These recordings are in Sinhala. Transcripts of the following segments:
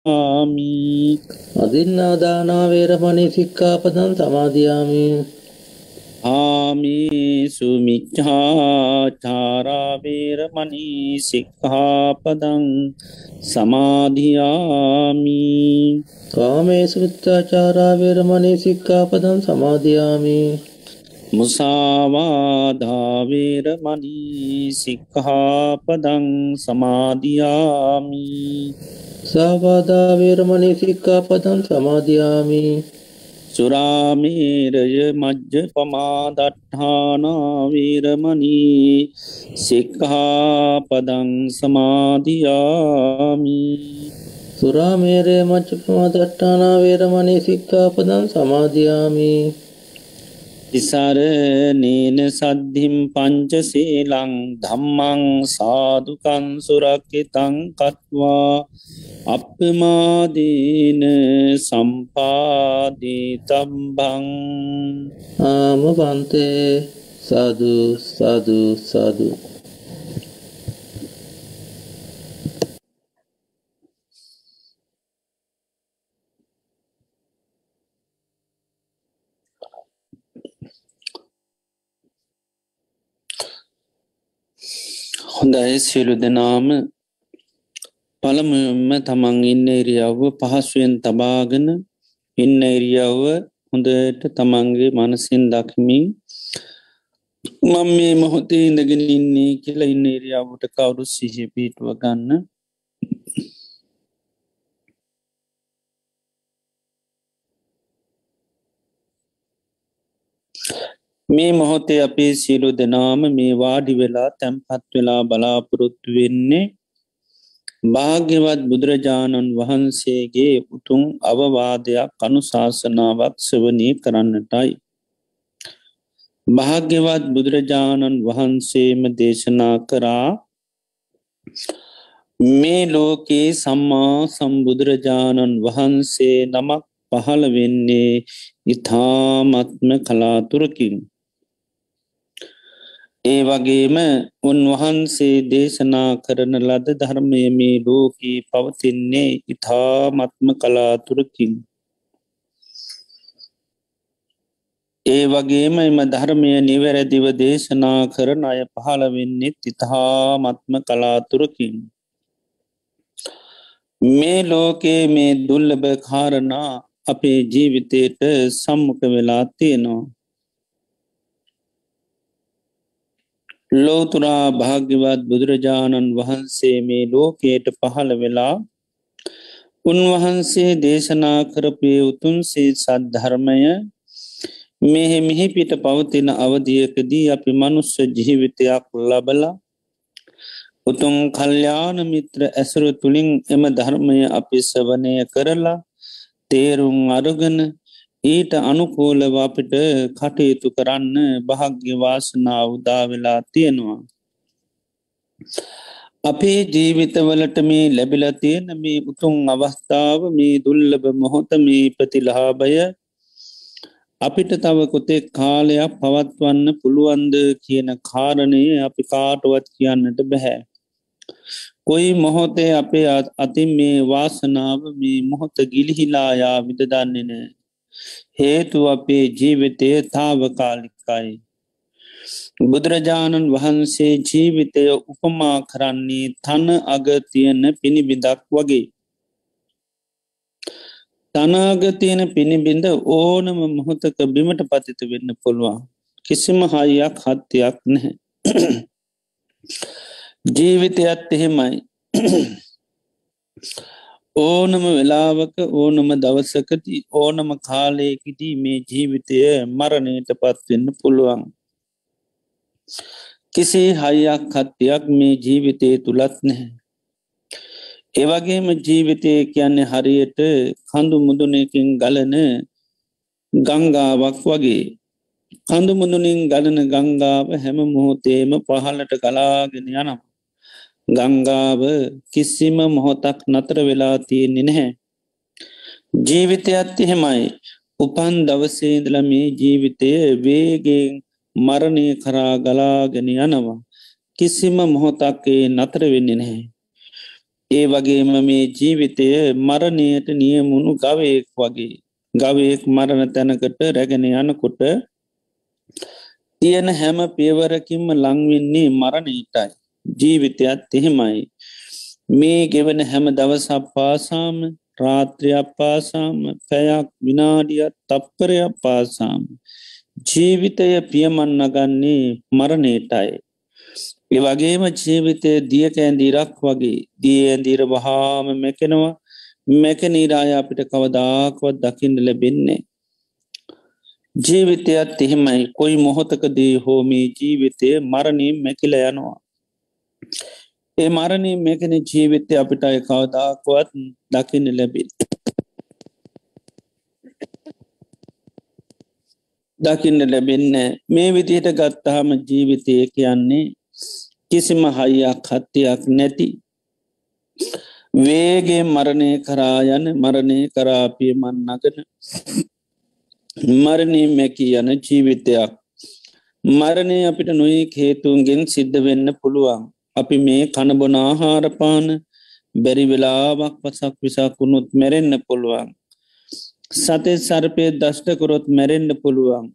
සික්ඛාමි අදින්නාදානාවේරමණී සික්කාපදන් සමාධයාමී ආමිසු මිච්ඡාචාරාවේරමණී සික්ඛාපදං සමාධයාමි කාමේසු මිත්‍යාචාරාවේරමණී සික්කාපදන් සමාධයාමී මුසාවාධාවේරමණී සික්ඛාපදං සමාධයාමි සාවාධාවේරමණී සික්කාපදන් සමාධයාමී සුරාමේරය මජ්්‍ය පමාදට්ඨානාවීරමනී සික්හාපදං සමාධයාමි සුරාමේරය මච්චපමා දට්ඨානාවේරමණී සික්කාපදන් සමාධයාමී තිසරනේන සද්ධිම් පංචසේලං ධම්මං සාධකන් සුරක්්‍යතං කත්වා අපමාදීන සම්පාදී තම්බං ආම පන්තේ සදු සදු සදු හොඳයි සියලු දෙනාම. පළමුම තමන් ඉන්න එරියාව පහසුවෙන් තබාගෙන ඉන්න එරියාව හොඳට තමන්ගේ මනසින් දකිමින් මං මේ මොහොතේ ඉඳගෙන ඉන්නේ කියලා ඉන්න එරියාවට කවුරු සිහ පිටුව ගන්න මේ මොහොතේ අපේ සියලු දෙනාම මේ වාඩි වෙලා තැන්පත් වෙලා බලාපොරොත්තු වෙන්නේ භාග්‍යවත් බුදුරජාණන් වහන්සේගේ උතුන් අවවාදයක් අනුශාසනාවක් සවනී කරන්නටයි. භාග්‍යවත් බුදුරජාණන් වහන්සේම දේශනා කරා මේ ලෝකයේ සම්මා සම්බුදුරජාණන් වහන්සේ නමක් පහළ වෙන්නේ ඉතාමත්ම කලාතුරකින්. ඒ වගේම උන්වහන්සේ දේශනා කරන ලද ධර්මය මේ ලෝකී පවතින්නේ ඉතාමත්ම කලාතුරකින්. ඒ වගේම එම ධර්මය නිවැරදිව දේශනා කරන අය පහළ වෙන්නෙත් ඉතාමත්ම කලාතුරකින්. මේ ලෝකයේ මේ දුල්ලබ කාරණා අපේ ජීවිතයට සම්මුඛ වෙලා තියෙනවා. ලෝතුරා භාග්‍යවත් බුදුරජාණන් වහන්සේ මේ ලෝකයට පහළ වෙලා උන්වහන්සේ දේශනා කරපය උතුන්සේ සද්ධර්මය මෙහෙ මිහි පිට පවතින අවධියකදී අපි මනුස්ස ජීවිතයක් ලබල උතුන් කල්්‍යාන මිත්‍ර ඇසුරු තුළින් එම ධර්මය අපි සවනය කරලා තේරුම් අරුගන ඊට අනුකූලව අපිට කටයුතු කරන්න භාග්‍යවාසනාව උදාවෙලා තියෙනවා. අපේ ජීවිතවලට මේ ලැබිල තියෙන මේ උතුන් අවස්ථාව මේ දුල්ලබ මොහොත මේ ප්‍රතිලහාභය අපිට තව කොතෙක් කාලයක් පවත්වන්න පුළුවන්ද කියන කාරණය අපි කාටුවත් කියන්නට බැහැ. කොයි මොහොතේ අපේ අතින් මේ වාසනාව මේ මොහොත ගිලිහිලායා විට දන්නේ නෑ. හේතු අපේ ජීවිතය තාවකාලිකයි. බුදුරජාණන් වහන්සේ ජීවිතය උපමා කරන්නේ තන අග තියෙන පිණිබිදක් වගේ. තනාගතියන පිණිබිඳ ඕනම මොහොතක බිමට පතිත වෙන්න පුළුවන්. කිසිම හයියක් හත්තියක් නැහැ. ජීවිතයත් එහෙමයි. ඕනම වෙලාවක ඕනම දවසකති ඕනම කාලයකිදී මේ ජීවිතය මරණයට පත්වෙන්න පුළුවන්. කිසි හයියක් කත්තියක් මේ ජීවිතය තුළත් නැහැ. ඒවගේම ජීවිතය කියන්නේ හරියට කඳු මුදුනකින් ගලන ගංගාවක් වගේ. කඳු මුදුනින් ගලන ගංගාව හැම මොහොතේම පහලට කලාගෙන යනම්. ගංගාව කිසිම මොහොතක් නතර වෙලා තියෙන්නේ නැහැ. ජීවිතයත් එහෙමයි උපන් දවසේදල මේ ජීවිතය වේගෙන් මරණය කරා ගලාගෙන යනවා. කිසිම මොහොතක්ේ නතර වෙන්නේ නැහැ. ඒ වගේම මේ ජීවිතය මරණයට නියමුණු ගවයෙක් වගේ ගවයෙක් මරණ තැනකට රැගෙන යනකොට තියෙන හැම පියවරකින්ම ලංවෙන්නේ මරණීටයි ජීවිතයත් එහෙමයි මේ ගෙවන හැම දවසක් පාසාම රාත්‍රයක් පාසාම පැයක් විනාඩියත් තප්පරයක් පාසාම ජීවිතය පියමන්න ගන්නේ මරණේටයි. එවගේම ජීවිතය දියකෑන්දීරක් වගේ දිය ඇදීර වහාම මැකෙනවා මැක නීරාය අපිට කවදාක්වත් දකිින්ට ලැබෙන්නේ. ජීවිතයත් එහෙමයි කොයි මොහොතකදී හෝමී ජීවිතය මරණීම් මැකිල යනවා. ඒ මරණී මේකන ජීවිතය අපිට අය කවදාක්වත් දකින්න ලැබිල්. දකින්න ලැබෙන්න මේ විදිහට ගත්තාම ජීවිතය කියන්නේ කිසිම හයියක් හත්තියක් නැති වේගේ මරණය කරා යන මරණය කරාපිය මන්නගෙන මරණී මැකී යන ජීවිතයක්. මරණය අපිට නොයි හේතුන්ගෙන් සිද්ධ වෙන්න පුළුවන්. අපි මේ කණබොන ආහාරපාන බැරි වෙලාවක් පසක් විසාකුණුත් මැරෙන්න්න පුළුවන්. සතේ සර්පය දෂ්ටකොරොත් මැරෙන්ඩ පුළුවන්.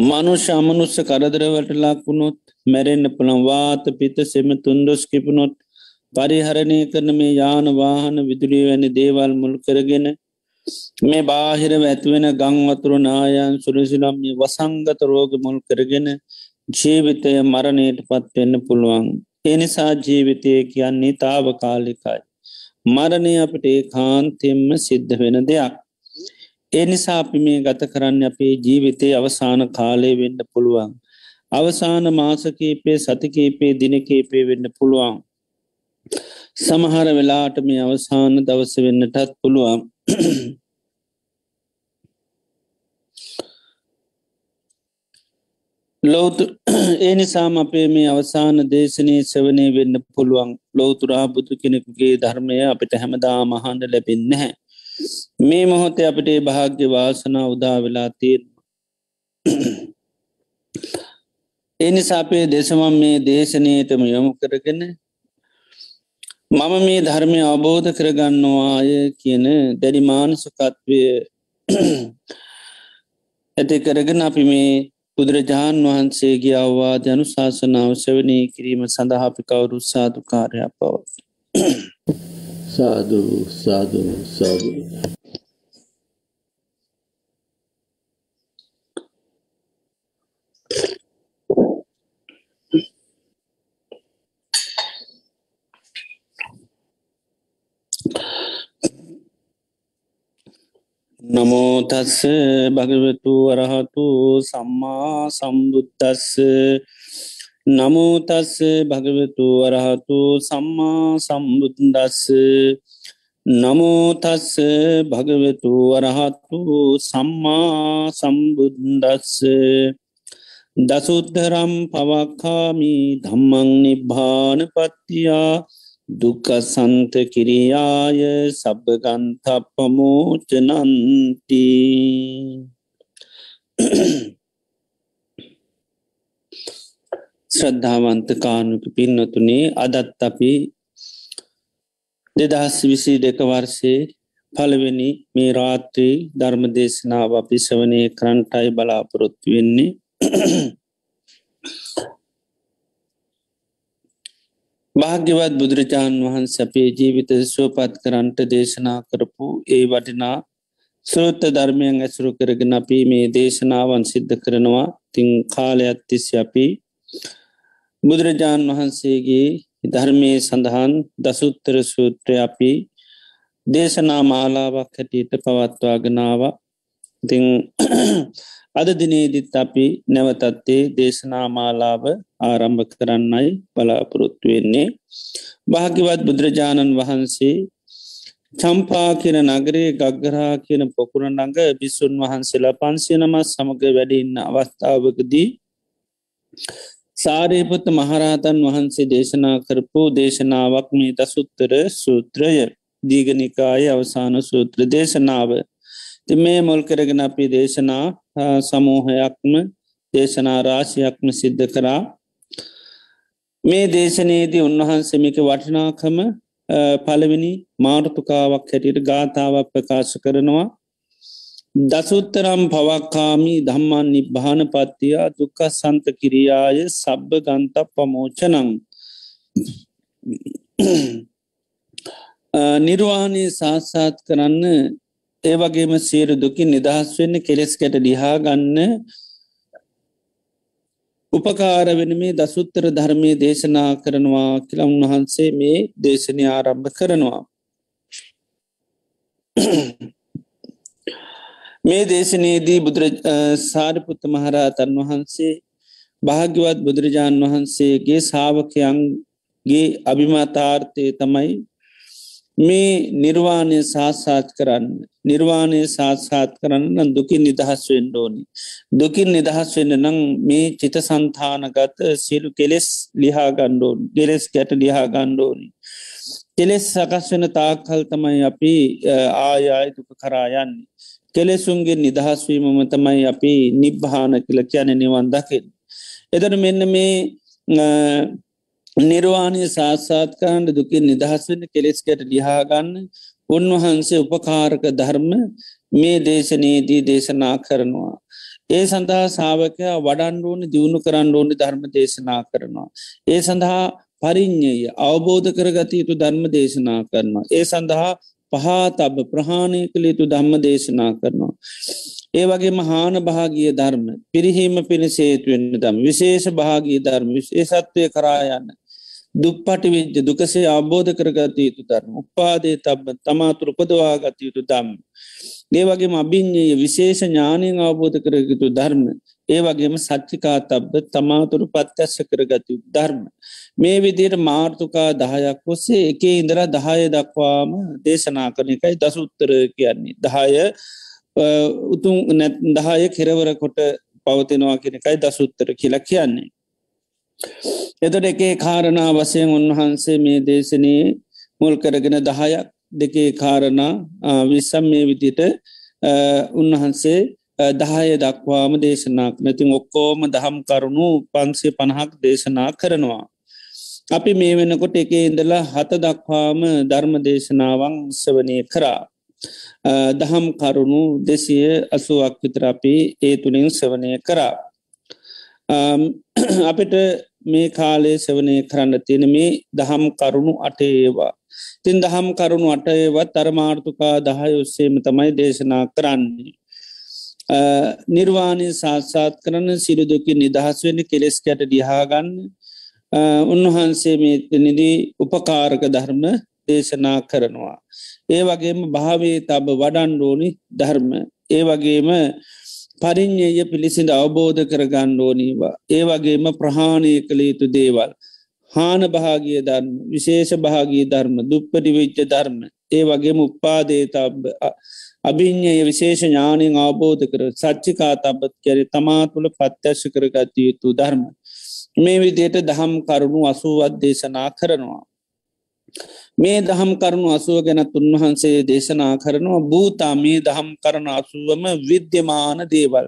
මනුෂ අමනුස්ස කරදරවලටලාකුණොත් මැරෙන්න්න පුළන් වාත පිත සෙම තුන්දොස් කිපුණොත් පරිහරණය කරන මේ යාන වාහන විදුලිය වැනි දේවල් මුල් කරගෙන මේ බාහිර ඇත්වෙන ගංවතුරු නායන් සුරසිලම් වසංගත රෝග මුල් කරගෙන ජීවිතය මරණයට පත්වෙන්න පුළුවන්. එනිසා ජීවිතය කියන්නේ තාවකාලිකයි. මරණය අපට ඒ කාන්තෙම්ම සිද්ධ වෙන දෙයක්. එනිසා අපි මේ ගත කරන්න අපේ ජීවිතය අවසාන කාලය වෙන්න පුළුවන්. අවසාන මාසකීපේ සතිකීපේ දිනකීපේ වෙන්න පුළුවන්. සමහර වෙලාට මේ අවසාන දවස වෙන්නටත් පුළුවන්. ලෝතු ඒ නිසාම අපේ මේ අවසාන දේශනය සවනය වෙන්න පුළුවන් ලෝතුරා බුදු කෙනෙකුගේ ධර්මය අපිට හැමදා මහන්ඩ ලැබෙන්න හැ. මේ මොහොතේ අපට භාග්‍ය වාසනා උදා වෙලා තියෙන්. ඒ නිසාපේ දෙසමම් මේ දේශනයටම යොමු කරගෙන මම මේ ධර්මය අවබෝධ කරගන්නවාය කියන දැඩිමානසකත්වය ඇති කරගෙන අපි මේ බුදුරජාණන් වහන්සේගේ අවවාද යනු ශාසනාව සවනය කිරීම සඳහාපි කවුරු සාධකාරයක් පවත්. සාධූ සාධූ සාධූ. නමෝතස්ස භගවතු වරහතු සම්මා සම්බුද්ධස්ස නමෝතස්ස භගවතු වරහතු සම්මා සම්බුද්දස්ස. නමෝතස්ස භගවතු වරහතු සම්මා සම්බුද්දස්ස. දසුද්ධරම් පවක්කාමි ධම්මං නිබ්භාන පත්තියා. දුකසන්ත කිරියාය සබගන්ත පමෝචනන්ති ශ්‍රද්ධාවන්ත කානුක පින්නතුනේ අදත් අපි දෙදහස් විසි දෙක වර්ෂයේ පළවෙනි මේ රාත්‍රී ධර්ම දේශනාව අපි සවනය කරන්ටයි බලාපොරොත්තු වෙන්නේ। භාග්‍යවත් බුදුරජාණන් වහන්ස අපේ ජීවිත සුවපත් කරන්ට දේශනා කරපු ඒ වටිනා සෘත්ත ධර්මයන් ඇසුරු කරගෙන අපි මේ දේශනාවන් සිද්ධ කරනවා. තිං කාලයක් තිස්සි අපි බුදුරජාණන් වහන්සේගේ ධර්මය සඳහන් දසුත්තර සූත්‍රය අපි දේශනා මාලාවක් හැටියට පවත්වාගෙනාව තිං අද දිනේදිත් අපි නැවතත්තේ දේශනා මාලාව ආරම්භ කරන්නයි බලාපොරොත්තු වෙන්නේ. භාගිවත් බුදුරජාණන් වහන්සේ චම්පා කියන නගරේ ගග්ගරා කියන පොකුණ නඟ බිස්සුන් වහන්සේලා පන්සිනමත් සමඟ වැඩඉන්න අවස්ථාවකදී සාරයපත මහරහතන් වහන්සේ දේශනා කරපු දේශනාවක් මේ දසුත්තර සූත්‍රය දීගනිකාය අවසාන සූත්‍ර දේශනාව. ති මේ මොල් කරගෙන අපි දේශනා සමූහයක්ම දේශනා රාශයක්ම සිද්ධ කරා. මේ දේශනයේදී උන්වහන්සමික වටිනාකම පළවෙනි මාර්තුකාවක් හැටියට ගාථාවක් ප්‍රකාශ කරනවා. දසුත්තරම් පවක්කාමී ධම්මන් නිබ්භාන පත්තියා දුක සන්ත කිරියාය සබ්බ ගන්ත පමෝචනං නිර්වාණය සාත්සාත් කරන්න ඒ වගේම සියරු දුකින් නිදහස් වෙන්න කෙලෙස්කට ලිහා ගන්න උපකාර වෙන මේ දසුත්තර ධර්මය දේශනා කරනවා කියලා උන්වහන්සේ මේ දේශනය ආරම්භ කරනවා. මේ දේශනයේදී බුදුර සාරිපුත්ත මහරහතන් වහන්සේ භාග්‍යවත් බුදුරජාණන් වහන්සේගේ සාාවකයන්ගේ අභිමතාර්ථය තමයි මේ නිර්වාණය සාත්සාත් කරන්න නිර්වාණය සාත්සාත් කරන්න දුකින් නිදහස් වෙන්න ඕනි. දුකින් නිදහස් වෙන්න නම් මේ චිත සන්තානගත සියලු කෙලෙස් ලිහා ගණ්ඩෝන් ගෙලෙස් ගැට ලිහා ගණ්ඩෝනි. කෙලෙස් සකස් වෙන තාක්කල් තමයි අපි ආයාය දුක කරායන්නේ. කෙලෙසුන්ගේ නිදහස්වීමම තමයි අපි නිබ්භාන කියල කියන නිවන් දකිින්. එදර මෙන්න මේ නිර්වාණය සාත්සාත් කරන්න දුකින් නිදහස් වෙන කෙලෙස්කට ලිහාගන්න උන්වහන්සේ උපකාරක ධර්ම මේ දේශනයේදී දේශනා කරනවා. ඒ සඳහා සාාවකයා වඩන්ඩුවන දියුණු කරන්න ඕනි ධර්ම දේශනා කරනවා. ඒ සඳහා පරිින්්ඥය අවබෝධ කරගත යුතු ධර්ම දේශනා කරනවා. ඒ සඳහා පහත් අබ ප්‍රහාණය කළ යුතු ධම්ම දේශනා කරනවා. ඒ වගේ මහාන භාගිය ධර්ම පිරිහීම පිණිසේතුවෙන්න දම් විශේෂ භාගී ධර්ම විශේෂත්වය කරායන්න දුප්පටි විද්‍ය දුකසේ අබෝධ කරගත යුතු ධර්ම උපාදේ තබ තමාතුර උපදවාගත යුතු දම්. ඒ වගේම අභිං්ඥය විශේෂ ඥානයෙන් අවබෝධ කරගතු ධර්ම ඒ වගේම සච්චිකා තබ්බ තමාතුරු පත්‍යස්ස කරගතු ධර්ම. මේ විදියට මාර්ථකා දහයක් ඔස්සේ එක ඉඳර දහය දක්වාම දේශනා කරන එකයි දසුත්තර කියන්නේ. දහය උතුන් නැත් දහය කෙරවර කොට පවතිනවා කෙනෙකයි දසුත්තර කියලා කියන්නේ. එතට එකේ කාරණා වසයෙන් උන්වහන්සේ මේ දේශනයේ මුල් කරගෙන දහයක් දෙකේ කාරණා විස්සම් මේ විදිට උන්වහන්සේ දහය දක්වාම දේශනාක් නැතින් ඔක්කෝම දහම් කරුණු පන්සේ පණහක් දේශනා කරනවා. අපි මේ වෙනකොට එක ඉඳලා හත දක්වාම ධර්ම දේශනාවන් සවනය කරා. දහම් කරුණු දෙසිය අසුවක් විතරපි ඒ තුළින් සවනය කරා. අපිට මේ කාලේ සවනය කරන්න තියෙන මේ දහම් කරුණු අටේවා. තින් දහම් කරුණු අටයවත් අරමාර්ථකා දහය ඔස්සේම තමයි දේශනා කරන්නේ. නිර්වාණය සාත්සාත් කරන සිරුදුකි නිදහස් වෙන කෙලෙස් කැට දිහාගන්න උන්වහන්සේ මේ නිදී උපකාරක ධර්ම දේශනා කරනවා. ඒ වගේම භාවේ තබ වඩන්ඩෝනි ධර්ම. ඒ වගේම පරිින්්ඥය පිළිසිඳ අවබෝධ කරගන්න ඕනීවා. ඒ වගේම ප්‍රහාණය කළ යුතු දේවල්. හාන භාගිය ධර්ම විශේෂ භාගී ධර්ම දුප්පටි විච්ච ධර්ම ඒ වගේම උපාදේතබ අභිං්ඥය විශේෂ ඥානයෙන් අවබෝධ කර සච්චිකා තබත් කැරි තමා තුළ පත්‍යශ කරගත යුතු ධර්ම. මේ විදියට දහම් කරුණු අසුවත් දේශනා කරනවා. මේ දහම් කරුණු අසුව ගැනත් උන්වහන්සේ දේශනා කරනවා භූතා මේ දහම් කරන අසුවම විද්‍යමාන දේවල්.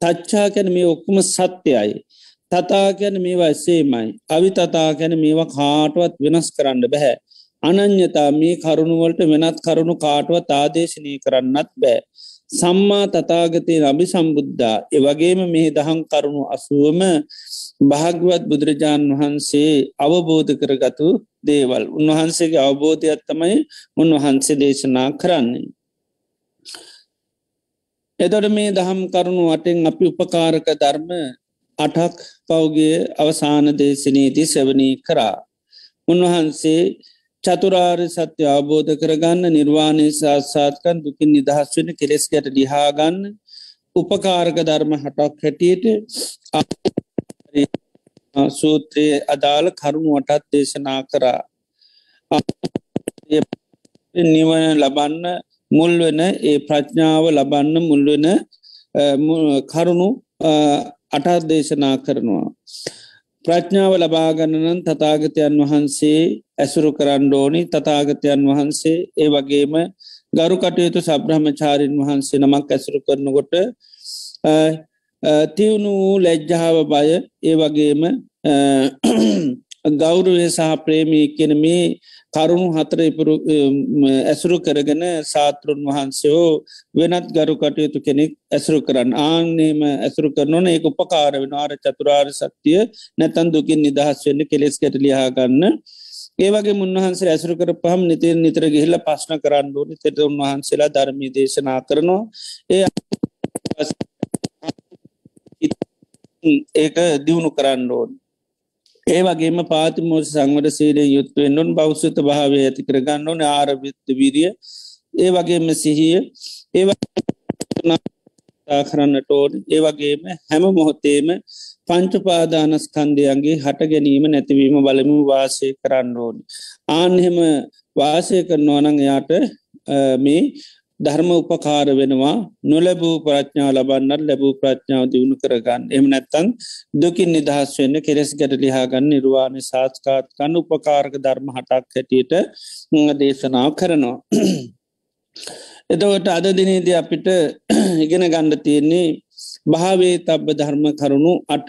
තච්චා කැන මේ ඔක්කුම සත්‍යයයි. තතා ගැන මේවා එසේමයි. අවි තතා ගැන මේවා කාටුවත් වෙනස් කරන්න බැහැ. අනං්‍යතා මේ කරුණුවලට වෙනත් කරුණු කාටුවත් ආදේශනය කරන්නත් බෑ. සම්මා තතාගතය අභි සම්බුද්ධා එවගේම මේ දහම් කරුණු අසුවම භාග්‍යවත් බුදුරජාණන් වහන්සේ අවබෝධ කරගතු දේවල් උන්වහන්සේගේ අවබෝධයක් තමයි උන්වහන්සේ දේශනා කරන්නේ. එදොට මේ දහම් කරුණු වටෙන් අපි උපකාරක ධර්ම අටක් පවගේ අවසාන දේශනයේදී සැවනී කරා. උන්වහන්සේ චතුරාර් සත්‍ය අවබෝධ කරගන්න නිර්වාණය සාත්සාත්කන් දුකින් නිදහස් වෙන කෙලෙස්කට ඩිහාගන්න උපකාරක ධර්ම හටක් හැටියට සූත්‍රයේ අදාළ කරුණු වටත් දේශනා කරා නිවන ලබන්න මුල්වෙන ඒ ප්‍රඥාව ලබන්න මුල්වෙන කරුණු අටත් දේශනා කරනවා. ප්‍රඥාව ලබාගණනන් තතාගතයන් වහන්සේ ඇසුරු කරන්න ඕනි තතාගතයන් වහන්සේ ඒ වගේම ගරු කටයුතු සබ්‍රහ්මචාරීන් වහන්සේ නමක් ඇසුරු කරනකොට තිවුණු ලැජ්ජාව බය ඒ වගේම ගෞරුවය සහ ප්‍රේමී කියන මේ කරුණු හතර ඉපුරු ඇසුරු කරගෙන සාතෘන් වහන්සේෝ වෙනත් ගරු කටයුතු කෙනෙක් ඇසුරු කරන්න. ආන්නේම ඇසුරු කරනන ඒ උපකාර වෙන ආර චතුරාර් සත්‍යය නැතන් දුකින් නිදහස් වෙන්න කෙලෙස් කැට ලියාගන්න ඒවගේ මුන්වහන්සේ ඇසුරු කර පහම් නිතිර නිතර ගිහිල්ල පශ්න කරන්න ඕනි. තෙට උන්වහන්සේලා ධර්මී දේශනා කරනවා. ඒ ඒක දියුණු කරන්න ඕන්. ඒ වගේම පාතිමෝස සංවර සීලය යුත්තුවෙන්නුන් බෞසත භාවය ඇති කරගන්න ඕන ආරවිත්ත විරිය. ඒ වගේම සිහිය. ඒ කරන්නට ඕන. ඒ වගේම හැම මොහොතේම පංචුපාදානස්කන්දයන්ගේ හට ගැනීම නැතිවීම බලමු වාසය කරන්න ඕන. ආන්හෙම වාසය කරනවා නං එයාට මේ ධර්ම උපකාර වෙනවා නොලැබූ ප්‍රඥාව ලබන්නත් ලැබූ ප්‍රඥාව දියුණු කරගන්න. එම නැත්තන් දුකින් නිදහස් වෙන්න කෙරෙස් ගැට ලිහාගන්න නිර්වාණය සාස්කාත් කන්න උපකාරක ධර්ම හටක් හැටියට දේශනාව කරනවා. එතවට අද දිනේද අපිට ඉගෙන ගණ්ඩ තියෙන්නේ භාවේ තබ්බ ධර්ම කරුණු අට.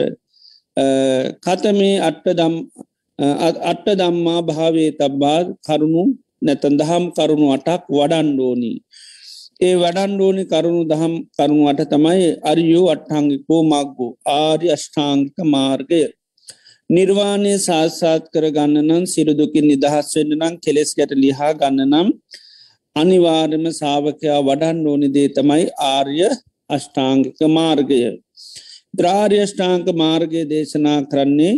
කතමේ අට්ට දම් අට්ට දම්මා භාවේ තබ්බා කරුණු නැතන් දහම් කරුණු අටක් වඩන්ඩෝනී ඒ වඩන්ඩෝනි කරුණු දහම් කරුණුවට තමයි අරියෝ අට්හංගිකෝ මක්ගෝ ආරි අෂ්ඨාංගික මාර්ගය. නිර්වාණය සාත්සාත් කර ගන්න නම් සිරුදුකින් නිදහස් වෙන්න නම් කෙලෙස් ගැට ලිහා ගන්න නම් අනිවාර්යම සාාවකයා වඩන් ඕනි දේ තමයි ආර්ය අෂ්ඨාංගික මාර්ගය. ද්‍රාර්යෂ්ඨාංක මාර්ගය දේශනා කරන්නේ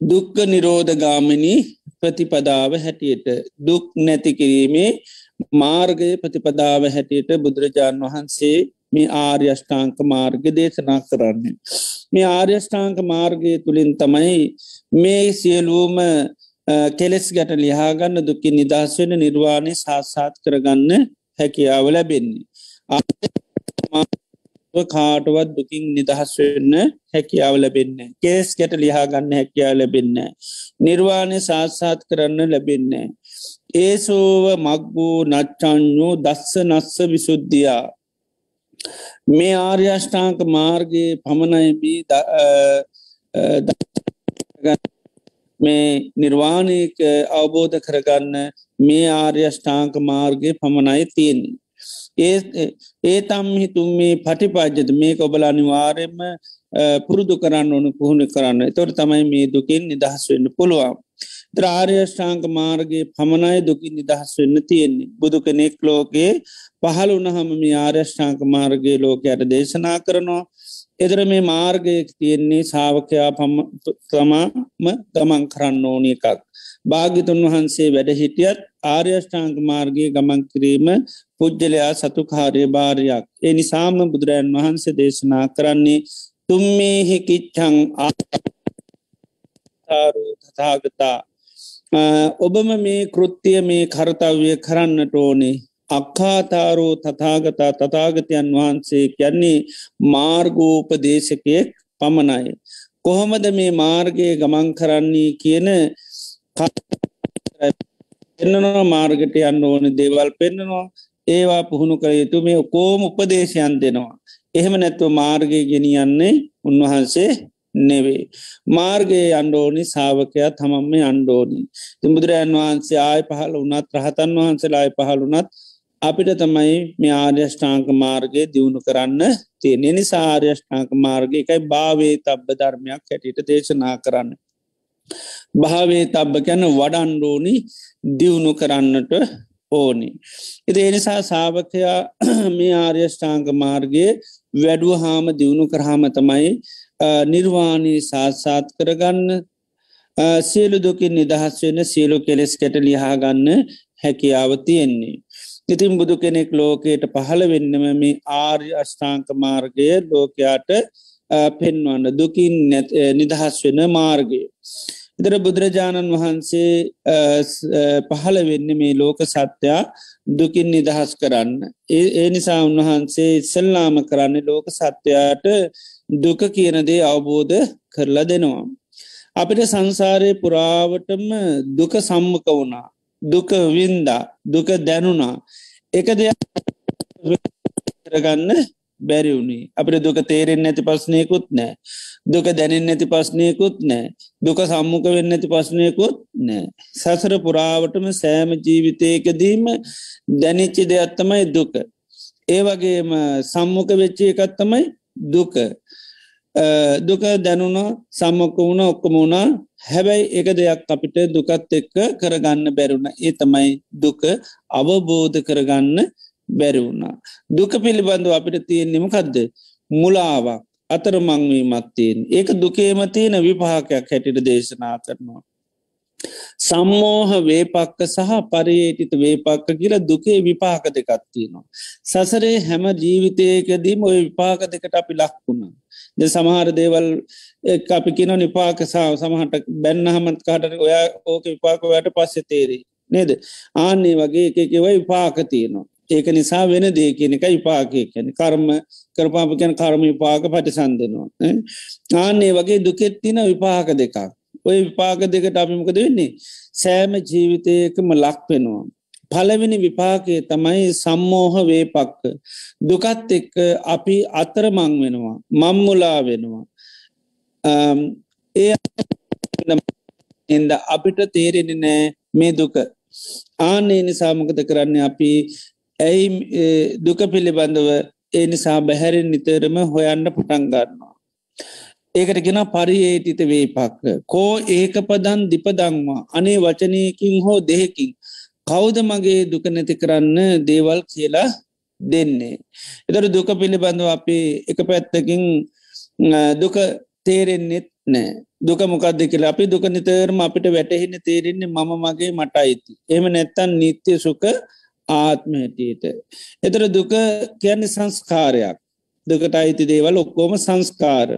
දුක්ක නිරෝධගාමිනි ප්‍රතිපදාව හැටියට. දුක් නැති කිරීමේ මාර්ගය ප්‍රතිපදාව හැටියට බුදුරජාණන් වහන්සේ මේ ආර්යෂ්ඨාංක මාර්ග දේශනා කරන්නේ. මේ ආර්යෂ්ඨාංක මාර්ගය තුළින් තමයි මේ සියලූම කෙලෙස් ගැට ලිහාගන්න දුකින් නිදහස් වෙන නිර්වාණය සාසාත් කරගන්න හැකියාව ලැබෙන්නේ. කාටවත් දුකින් නිදහස් වෙන්න හැකියාව ලැබෙන්න කේස් ගැට ලිහාගන්න හැකියාව ලැබෙන්න නිර්වාණය සාත්සාත් කරන්න ලැබෙන්න ඒසෝව මක්බූ නච්චංඥෝ දස්ස නස්ස විසුද්ධියා. මේ ආර්යෂ්ඨාංක මාර්ගයේ පමණයිබී මේ නිර්වාණයක අවබෝධ කරගන්න මේ ආර්යෂ්ඨාංක මාර්ගය පමණයි තියෙන්නේ. ඒ ඒ තම් හිතුම් මේ පටිපාජ්‍යත මේ ඔබල අනිවාරයෙන්ම පුරුදු කරන්න ඕනු පුහුණු කරන්න. තොට තමයි මේ දුකින් නිදහස් වෙන්න පුළුවන්. ත්‍රාර්යෂ්ඨාංක මාර්ගගේ පමණයි දුකින් නිදහස් වෙන්න තියෙන්නේ බුදු කෙනෙක් ලෝකයේ පහළ වනහම මේ ආර්යෂ්ඨාංක මාර්ගගේ ලෝකයට දේශනා කරනවා එදර මේ මාර්ගය තියෙන්නේ සාාවකයා තමාම ගමන් කරන්න ඕන එකක්. භාගිතුන් වහන්සේ වැඩ හිටියත් ආර්යෂ්ඨාංක මාර්ගයේ ගමන් කිරීම පුද්ගලයා සතුකාරය භාරයක්. ඒ නිසාම බුදුරජන් වහන්සේ දේශනා කරන්නේ තුම්මේහි කිච්චං ආරු තතාගතා ඔබම මේ කෘත්තිය මේ කරතව්‍ය කරන්නට ඕනේ අක්කාතාරෝ තතාගතා තතාගතයන් වහන්සේ කියන්නේ මාර්ගෝපදේශකයෙක් පමණයි. කොහොමද මේ මාර්ගය ගමන් කරන්නේ කියන පෙන්න්නනවා මාර්ගට යන්න ඕන දේවල් පෙන්න්නනවා ඒවා පුහුණු කළ යුතු මේ කෝම උපදේශයන් දෙනවා. එහෙම නැත්ව මාර්ගය ගෙනියන්නේ උන්වහන්සේ නෙවේ. මාර්ගයේ අන්ඩෝනි සාාවකයා තමම්ම අන්ඩෝනි. තිබුදුරයන් වහන්සේ ආය පහල වනත් රහතන් වහන්සේලා ආය පහළුනත් අපිට තමයි මේ ආර්යෂ්ඨාංක මාර්ගය දියුණු කරන්න තියෙන නිසා ආර්යෂ්ඨාංක මාර්ගය එකයි භාවේ තබ්බ ධර්මයක් හැටියට දේශනා කරන්න. භාවේ තබ්බ කැන වඩන්ඩෝනි දියුණු කරන්නට ඕනි. එති එනිසා සාාවකයා මේ ආර්යෂ්ඨාංක මාර්ගයේ වැඩුව හාම දියුණු කරහාම තමයි නිර්වාණී සාත්සාත් කරගන්න සියලු දුකින් නිදහස් වෙන සියලු කෙලෙස් කැට ලිහාගන්න හැකියාව තියෙන්නේ. ඉතින් බුදු කෙනෙක් ලෝකයට පහළ වෙන්නම මේ ආර්ය අෂ්ඨාංක මාර්ගය ලෝකයාට පෙන්වන්න දුකින් නිදහස් වෙන මාර්ගය. ඉදර බුදුරජාණන් වහන්සේ පහළ වෙන්න මේ ලෝක සත්‍යයා දුකින් නිදහස් කරන්න. ඒ නිසා උන්වහන්සේ ඉස්සල්ලාම කරන්න ලෝක සත්‍යයාට දුක කියනදේ අවබෝධ කරලා දෙනවා. අපිට සංසාරය පුරාවටම දුක සම්මක වුණා. දුක වින්දා දුක දැනුණා. එක දෙයක් කරගන්න බැරිවුණේ අපට දුක තේරෙන් නැති පස්්නයකුත් නෑ දුක දැනෙන් නැති පස්්නයකුත් නෑ දුක සම්මුඛ වෙන්න ඇති පස්්නයකුත් නෑ සසර පුරාවටම සෑම ජීවිතයකදීම දැනිච්චි දෙයක්ත්තමයි දුක. ඒ වගේම සම්මුඛ වෙච්චි එකත්තමයි දුක දුක දැනුණ සම්මක වුණ ඔක්කම වුණා හැබැයි එක දෙයක් අපිට දුකත් එක්ක කරගන්න බැරුණ ඒ තමයි දුක අවබෝධ කරගන්න බැරිවුණා. දුක පිළිබඳව අපිට තියෙන්නෙම කදද මුලාවක් අතර මංවීමත්තියෙන් ඒක දුකේම තියෙන විපාකයක් හැටිට දේශනා කරනවා. සම්මෝහ වේපක්ක සහ පරයේටිත වේපක්ක කියලා දුකේ විපාක දෙකත්තියනවා. සසරේ හැම ජීවිතයකදීම ඔය විපාක දෙකට අපි ලක්වුණ. ද සමහර දේවල් අපි කියන නිපාකසාාව සමහට බැන්න හමත් කාටන ඔයා ඕක විපාකවයට පස්සෙ තේරී නේද? ආන්නේ වගේ එකකවයි විපාකතියනවා ඒක නිසා වෙන දේ කියන එක විපාකය කැන කර්ම කරපාපකැන කර්ම විපාක පටිසන්දනවා ආන්නේ වගේ දුකෙත්තින විපාක දෙකක්. ඔය විපාක දෙකට අපිමකද වෙන්නේ? සෑම ජීවිතයකම ලක් වෙනවා. පලවෙනි විපාකය තමයි සම්මෝහ වේපක්ක. දුකත් එක්ක අපි අතර මං වෙනවා. මංමුලා වෙනවා ඒ එද අපිට තේරෙන නෑ මේ දුක. ආනේ නිසාමකත කරන්න අපි? ඇයි දුක පිළිබඳව ඒ නිසා බැහැරෙන් නිතරම හොයන්න පටන් ගන්නවා. ඒකට ගෙන පරියේටිත වේපක්ක කෝ ඒක පදන් දිපදංවා අනේ වචනයකින් හෝ දෙහෙකින් කෞද මගේ දුක නැති කරන්න දේවල් කියලා දෙන්නේ. එතර දුක පිළිබඳව අපි එක පැත්තකින් දුක තේරෙන්නෙත් නෑ දුක මොකක්ද කියලා අපි දුක නිතරම අපිට වැටහෙන තේරෙන්නේ මම මගේ මට අයිති. එම නැත්තන් නිත්‍ය සුක ආත්මහැටියට. එතර දුක කියන්නේ සංස්කාරයක් දුකට අයිති දේවල් ඔක්කෝම සංස්කාර.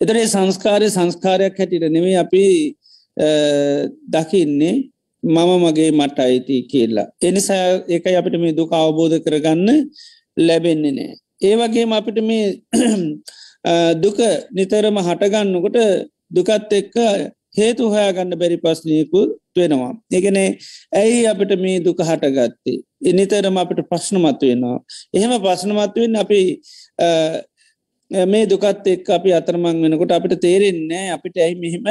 එතරේ සංස්කාරය සංස්කාරයක් හැටිට නෙවේ අපි දකින්නේ මම මගේ මට අයිති කියලා. එනිසා එක අපිට මේ දුක අවබෝධ කරගන්න ලැබෙන්නේ නෑ. ඒ වගේම අපිට මේ දුක නිතරම හටගන්නකොට දුකත් එක්ක හේතු හොයාගන්න බැරි පස්්නයකු වෙනවා. එකනේ ඇයි අපිට මේ දුක හටගත්තේ. එනිතරම අපිට ප්‍රශ්නමත් වෙනවා. එහෙම ප්‍රශ්නමත්වෙන් අපි මේ දුකත් එක් අපි අතරමං වෙනකොට අපිට තේරෙන්නේ අපිට ඇයි මෙහෙම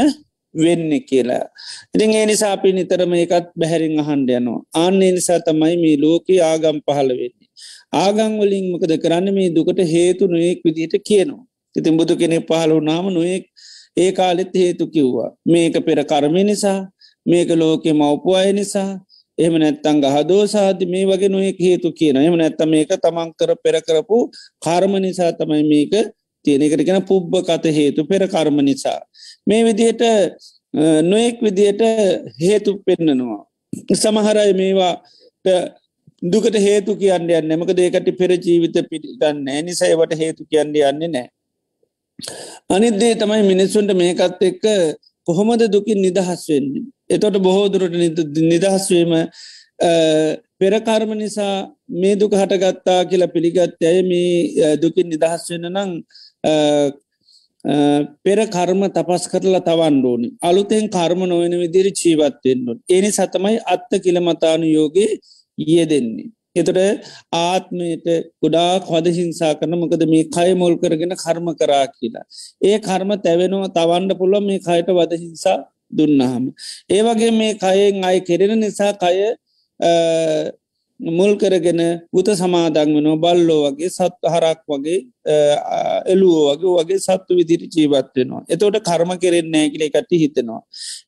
වෙන්න කියලා. ඉතින් ඒ නිසා අපි නිතරම එකත් බැහැරින් අහන්ඩ යනවා. ආන්නේ නිසා තමයි මේ ලෝකී ආගම් පහළ වෙන්නේ. ආගංවලින් මොකද කරන්න මේ දුකට හේතු නොයෙක් විදිට කියනවා. ඉතින් බුදු කෙනෙ පහළ වනාම නොයෙක් ඒ කාලෙත් හේතු කිව්වා. මේක පෙර කර්මය නිසා මේක ලෝකෙ මවපු අය නිසා එහම නැත්තං ගහදෝසාද මේ වගේ නොයෙක් හේතු කියන එම නැත්ත මේක තමන්කර පෙර කරපු කර්ම නිසා තමයි මේක තියෙනෙකට කෙන පුබ්බ කත හේතු පෙර කර්ම නිසා. මේ විදියට නොයෙක් විදියට හේතු පෙන්න්නනවා. සමහරයි මේවා දුකට හේතු කියන්න යන්න මක දේකට පෙර ජීවිත පිටිගන්න නිසයිවට හේතු කියන්න යන්නේ නෑ. අනිදේ තමයි මිනිස්සුන්ට මේකත් එක්ක කොහොමද දුකින් නිදහස් වෙන්නේ. එතොට බොහෝදුරට නිදහස්වීම පෙරකර්ම නිසා මේ දුක හටගත්තා කියලා පිළිගත් ඇය මේ දුකින් නිදහස් වෙන නං පෙර කර්ම තපස් කරලා තවන්ඩෝනි අලුතෙන් කර්ම නොවන විදිරි ජීවත්වෙන්න්නොත් එනි සතමයි අත්ත කිලමතානු යෝගේ ඊය දෙන්නේ. එතට ආත්මයට ගොඩා කොද හිංසා කරන මොකද මේ කය මුල් කරගෙන කර්ම කරා කියලා. ඒ කර්ම තැවෙනවා තවන්ඩ පුළො මේ කයට වද හිංසා දුන්නහම. ඒවගේ මේ කයෙන් අය කෙරෙන නිසා කය මුල් කරගෙන උත සමාදන් වෙනවා බල්ලෝ වගේ සත් හරක් වගේ එලුවෝ වගේ වගේ සත්තු විදිරි ජීවත් වෙනවා. එතවට කර්ම කෙරෙන් නෑකිලේ කට්ටි හිතෙනවා.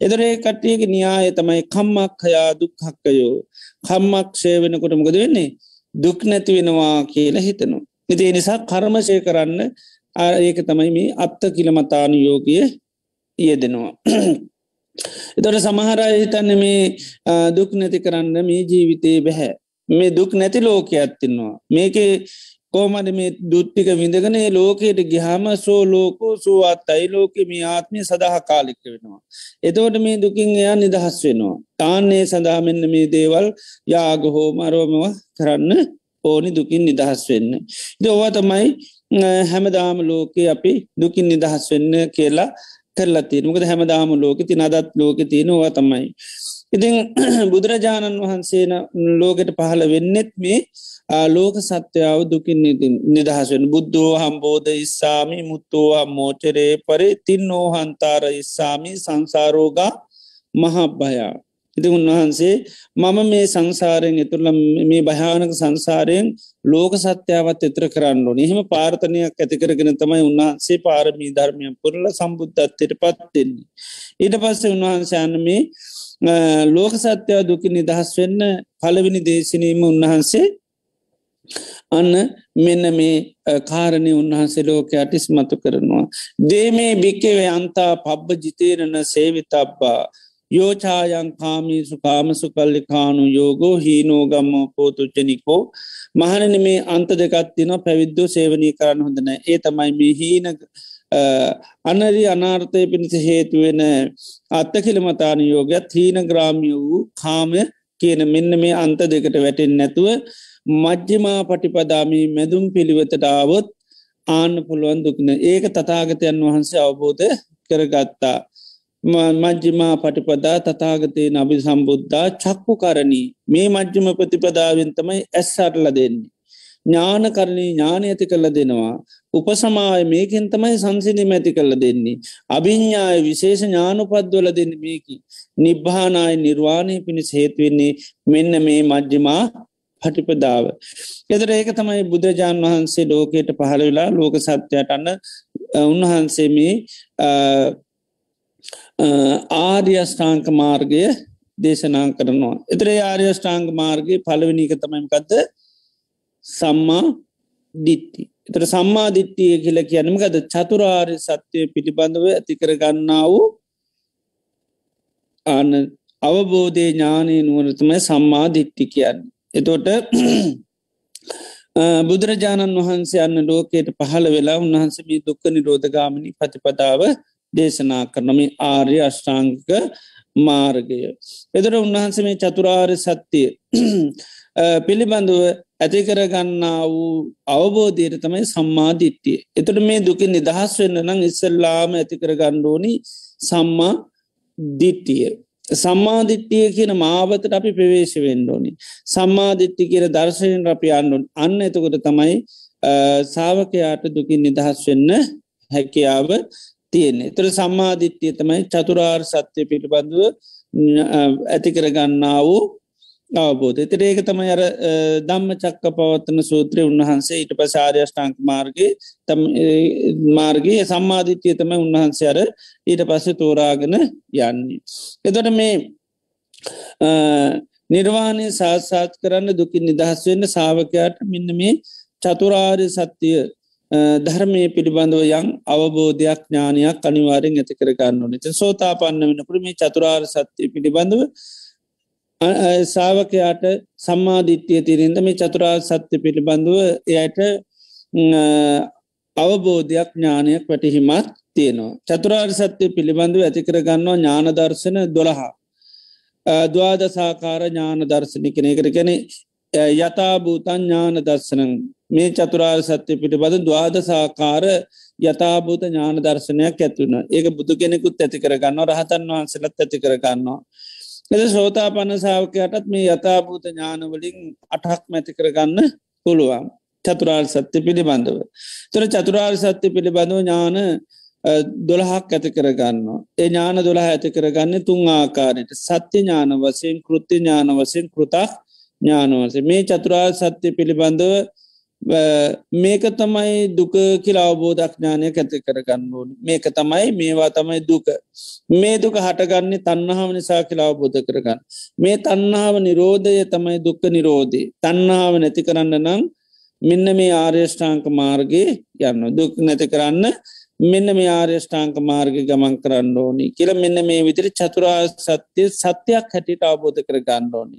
එදරේ කට්ටියගේ න්‍යාය තමයි කම්මක් හයා දුක්හක්කයෝ කම්මක් ෂය වෙනකොට මොකද වෙන්නේ දුක් නැති වෙනවා කියලා හිතනවා. ඉති නිසා කර්මශය කරන්න ඒක තමයි මේ අත්ත කිලමතානු යෝගය යෙදෙනවා. එතොට සමහරය හිතන්න මේ දුක් නැති කරන්න මේ ජීවිතයේ බැහැ මේ දුක් නැති ලෝක ඇත්තින්නවා මේක කෝමට මේ දුට්ටික විඳගනේ ලෝකයට ගිහාම සෝ ලෝකෝ සුවත් අයි ලෝක මේ ආත්මය සඳහා කාලික වෙනවා. එතවට මේ දුකින් එයා නිදහස් වෙනවා. තාන්නේ සඳහාමෙන්න්න මේ දේවල් යාග හෝ මරෝමව කරන්න ඕනි දුකින් නිදහස් වෙන්න. දෝවා තමයි හැමදාම ලෝකයේ අපි දුකින් නිදහස් වෙන්න කියලා කරලා තියෙන මොකද හැමදාම ලෝක ති අදත් ලෝක තියෙනවා තමයි. ඉතින් බුදුරජාණන් වහන්සේ ලෝකට පහළ වෙන්නෙත් මේ ලෝක සත්‍යාව දුකින් නිදහසෙන් බුද්ධෝ හම්බෝධ ඉස්සාමි මුත්තෝවා මෝචරේ පරි තින් නෝහන්තාර ඉස්සාමි සංසාරෝගා මහබ්භයා ඉති උන්වහන්සේ මම මේ සංසාරයෙන් එතුරල මේ භයානක සංසාරයෙන් ලෝක සත්‍යාවත් එතර කරන්න ඕන. එහෙම පාර්තනයක් ඇතිකරගෙන තමයි උන්වහන්සේ පාරමී ධර්මය පුරල සම්බුද්ධත්වයට පත්වෙන්නේ. ඊට පස්සේ උන්වහන්සයන්න මේ ලෝක සත්‍යව දුක නිදහස් වෙන්න පලවිනි දේශනීම උන්වහන්සේ අන්න මෙන්න මේ කාරණය උන්වහන්සේ ලෝකයට ඉස්මතු කරනවා. දේමේ භික්කවේ අන්තා පබ්බ ජිතේරණ සේවිතබ්බා. යෝචායන් කාමීසු කාමසු කල්ලිකානු යෝගෝ හීනෝගම්ම පෝතුච්චනිකෝ මහනන මේ අන්ත දෙකත්තින පැවිද්දෝ සේවනී කරන්න හොඳන ඒ තමයි මේ හීන අනරි අනාර්ථය පිණිස හේතුවෙන අත්තකිලමතාන යෝගත් හීන ග්‍රාමිය වූ කාමය කියන මෙන්න මේ අන්ත දෙකට වැටෙන් නැතුව මජ්්‍යමා පටිපදාමී මැදුම් පිළිවෙතට ආවොත් ආන්න පුළුවන් දුක්න ඒක තතාගතයන් වහන්සේ අවබෝධ කරගත්තා. මජ්ජිමා පටිපදා තතාගතය නබි සම්බුද්ධා චක්කු කරණී මේ මජ්්‍යම ප්‍රතිපදාවෙන් තමයි ඇස් අටල දෙන්නේ. ඥාන කරණී ඥාන ඇති කල්ල දෙනවා. උපසමාය මේකෙන් තමයි සංසිනි ඇති කල්ල දෙන්නේ. අභිඤ්ඥාය විශේෂ ඥානුපද්වල දෙන්න මේකි. නිබ්භානාය නිර්වාණය පිණිස් හේතුවෙන්නේ මෙන්න මේ මජ්්‍යමා පටිපදාව. එදර ඒක තමයි බුදුරජාණන් වහන්සේ ලෝකයට පහළ වෙලා ලෝක සත්‍යයට අන්න උන්වහන්සේ මේ ආර්යෂ්ඨාංක මාර්ගය දේශනා කරනවා. එතරේ ආර්යෂ්ඨාංග මාර්ගගේ පලවෙනික තමයිකක්ද සම්මා දිට්ටි. එතර සම්මා දිට්ටිය කියල කියනමකද චතුරාර්ය සත්‍යය පිළිබඳව ඇතිකර ගන්නා වූ අන අවබෝධය ඥානය නුවනතමයි සම්මා දිට්ටි කියන්න. එතොට බුදුරජාණන් වහන්සේ අන්න ලෝකයට පහළ වෙලා උන්වහන්සේ දුක්ක නිරෝධගාමනි ප්‍රතිපදාව දේශනා කරනම ආර්ය අෂ්ඨාංක මාර්ගය. එදර උන්වහන්සේ මේ චතුරාර්ය සත්‍යය පිළිබඳුව ඇතිකරගන්නා වූ අවබෝධයට තමයි සම්මාධිට්ටිය. එතට මේ දුකින් නිදහස් වෙන්න නම් ඉස්සල්ලාම ඇතිකර ගණ්ඩෝනි සම්මා දිට්ටිය. සම්මාධිට්ටිය කියන මාවතට අපි ප්‍රවේශ වෙන්ඩෝනි. සම්මාධිට්ටි කියර දර්ශයෙන් අපි අන්නුන් අන්න එතකොට තමයි සාාවකයාට දුකින් නිදහස් වෙන්න හැකියාව තියෙන්නේ තර සම්මාධිට්්‍යය තමයි චතුරාර් සත්‍යය පිළිබඳුව ඇතිකරගන්නා වූ අවබෝධ එතර ඒක තමයි අර දම්ම චක්ක පවත්තන සූත්‍රය උන්වහන්සේ ඊට පසාර්යෂ්ටාංක මාර්ගගේ තම මාර්ගයේ සම්මාධිත්‍යය තමයි උන්වහන්සේ අර ඊට පස්සේ තෝරාගෙන යන්නේ. එතොට මේ නිර්වාණය සාත්සාත් කරන්න දුකින් නිදහස් වෙන්න සාාවකයාට මෙන්න මේ චතුරාර්ය සත්‍යය ධර්මය පිළිබඳව යං අවබෝධයක් ඥානයක් අනිවාරෙන් ඇති කරගන්න නත සෝතාපන්න වෙනකට මේ චතුරාර් සත්‍යය පිළිබඳව සාාවකයාට සම්මාධිත්‍යය තිරෙන්ද මේ චතුරාර් සත්‍ය පිළිබඳව එයට අවබෝධයක් ඥානයක් වැටහිමත් තියෙනවා. චතුරාර් සත්‍යය පිළිබඳව ඇතිකරගන්නවා ඥානදර්ශන දොළහා. දවාදසාකාර ඥාන දර්ශනය කෙනෙකර කෙනෙ යථභූතන් ඥාන දර්ශනන් මේ චතුරාර් සත්‍ය පිටිබඳ දවාදසාකාර යථභූත ඥාන දර්ශනයක් ඇත්වුණ ඒක බුදු කෙනෙකුත් ඇති කරගන්න රහතන් වහන්සලත් ඇති කරගන්නවා. එද සෝතා පන්න සාාවකයටත් මේ යථභූත ඥානවලින් අටහක් මැති කරගන්න පුළුවන් චතුරාර් සත්‍ය පිළිබඳව. තොර චතුරාර් සත්‍ය පිළිබඳව ඥාන දොළහක් ඇති කරගන්න. ඒ ඥාන දොලා ඇති කරගන්න තුන් ආකාරයට සත්‍ය ඥාන වසයෙන් කෘති ඥාන වසයෙන් කෘතක් ඥානවස මේ චතුරාර් සත්‍ය පිළිබඳව මේක තමයි දුක කියලා අවබෝධඥානය ඇති කරගන්න ඕන. මේක තමයි මේවා තමයි දුක. මේ දුක හටගන්නේ තන්නහාව නිසා කියලා අවබෝධ කරගන්න. මේ තන්නාව නිරෝධය තමයි දුක්ක නිරෝධී තන්නාව නැති කරන්න නම් මෙන්න මේ ආර්යෂ්ඨාංක මාර්ගයේ යන්න දුක් නැති කරන්න මෙන්න මේ ආර්යෂ්ඨාංක මාර්ග ගමන් කරන්න ඕනි කියල මෙන්න මේ විදිරි චතුරා සත්‍යය සත්‍යයක් හැටිට අවබෝධ කර ගන්න ඕනි.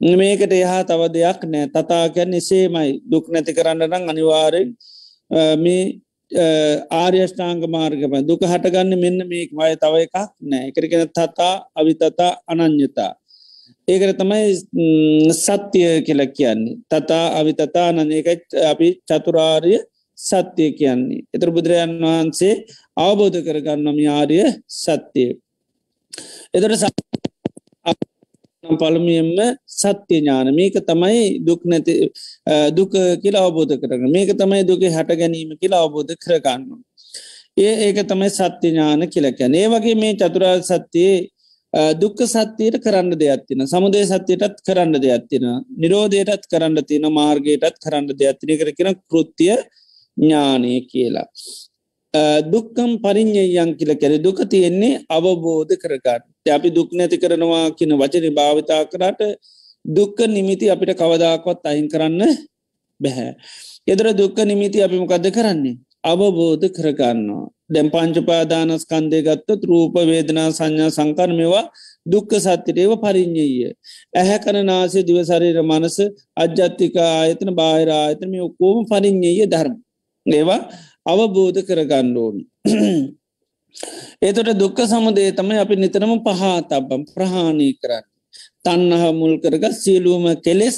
මේකට එහා තව දෙයක් නෑ. තතාකැන් එසේමයි දුක් නැති කරන්න නම් අනිවාරෙන් මේ ආර්යෂ්ඨාංග මාර්ගම. දුක හටගන්න මෙන්න මේක් මය තව එකක් නෑ. එකරගෙන තතා අවිතතා අනං්‍යතා ඒකට තමයි සත්‍යය කියල කියන්නේ. තතා අවිතතා නන එක අපි චතුරාර්ය සත්‍යය කියන්නේ. එතර බුදුරජන් වහන්සේ අවබෝධ කරගන්නම ආර්ය සත්‍යය. එතර පළමියෙන්ම සත්‍ය ඥාන. මේක තමයි දුක් නැති දුක කියලා අවබෝධ කරන මේක තමයි දුක හැට ගැනීම කියලා අවබෝධ කරගන්න. ඒ ඒක තමයි සත්‍ය ඥාන කියලකැන ඒ වගේ මේ චතුරා සත්‍යයේ දුක්ක සත්‍යයට කරන්න දෙයක්ත්තින සමුදේ සත්‍යයටත් කරන්න දෙයක්ත්තින නිරෝධයටත් කරන්න තියෙන මාර්ගයටත් කරන්න දෙයක්ත්තින කර කියෙන කෘතිය ඥානය කියලා. දුක්කම් පරිින්්ඥයන් කියල කැර දුක තියෙන්නේ අවබෝධ කරගන්න. අපි දුක් නැති කරනවා කියන වචන භාවිතා කරට දුක්ක නිමිති අපිට කවදාකොත් අයින් කරන්න බැහැ. එදර දුක්ක නිමිති අපි මොකද කරන්නේ. අවබෝධ කරගන්නවා. දැම් පංචපාදානස්කන්දය ගත්තත් රූප වේදනා සංඥා සංකර මෙවා දුක්ක සත්‍යටේව පරිින්්ඥය. ඇහැ කන නාසේ දිවසරීර මනස අජ්ජත්තික ආයතන බාහිර ආයතන මේ ඔක්කෝම පරිින්්ඥය ධර්ම. ඒවා අවබෝධ කරගන්න ඕනි. ඒතොට දුක්ක සමුදේ තමයි අපි නිතරම පහතබම් ප්‍රහාණය කරන්න. තන්නහ මුල් කරග සියලූම කෙලෙස්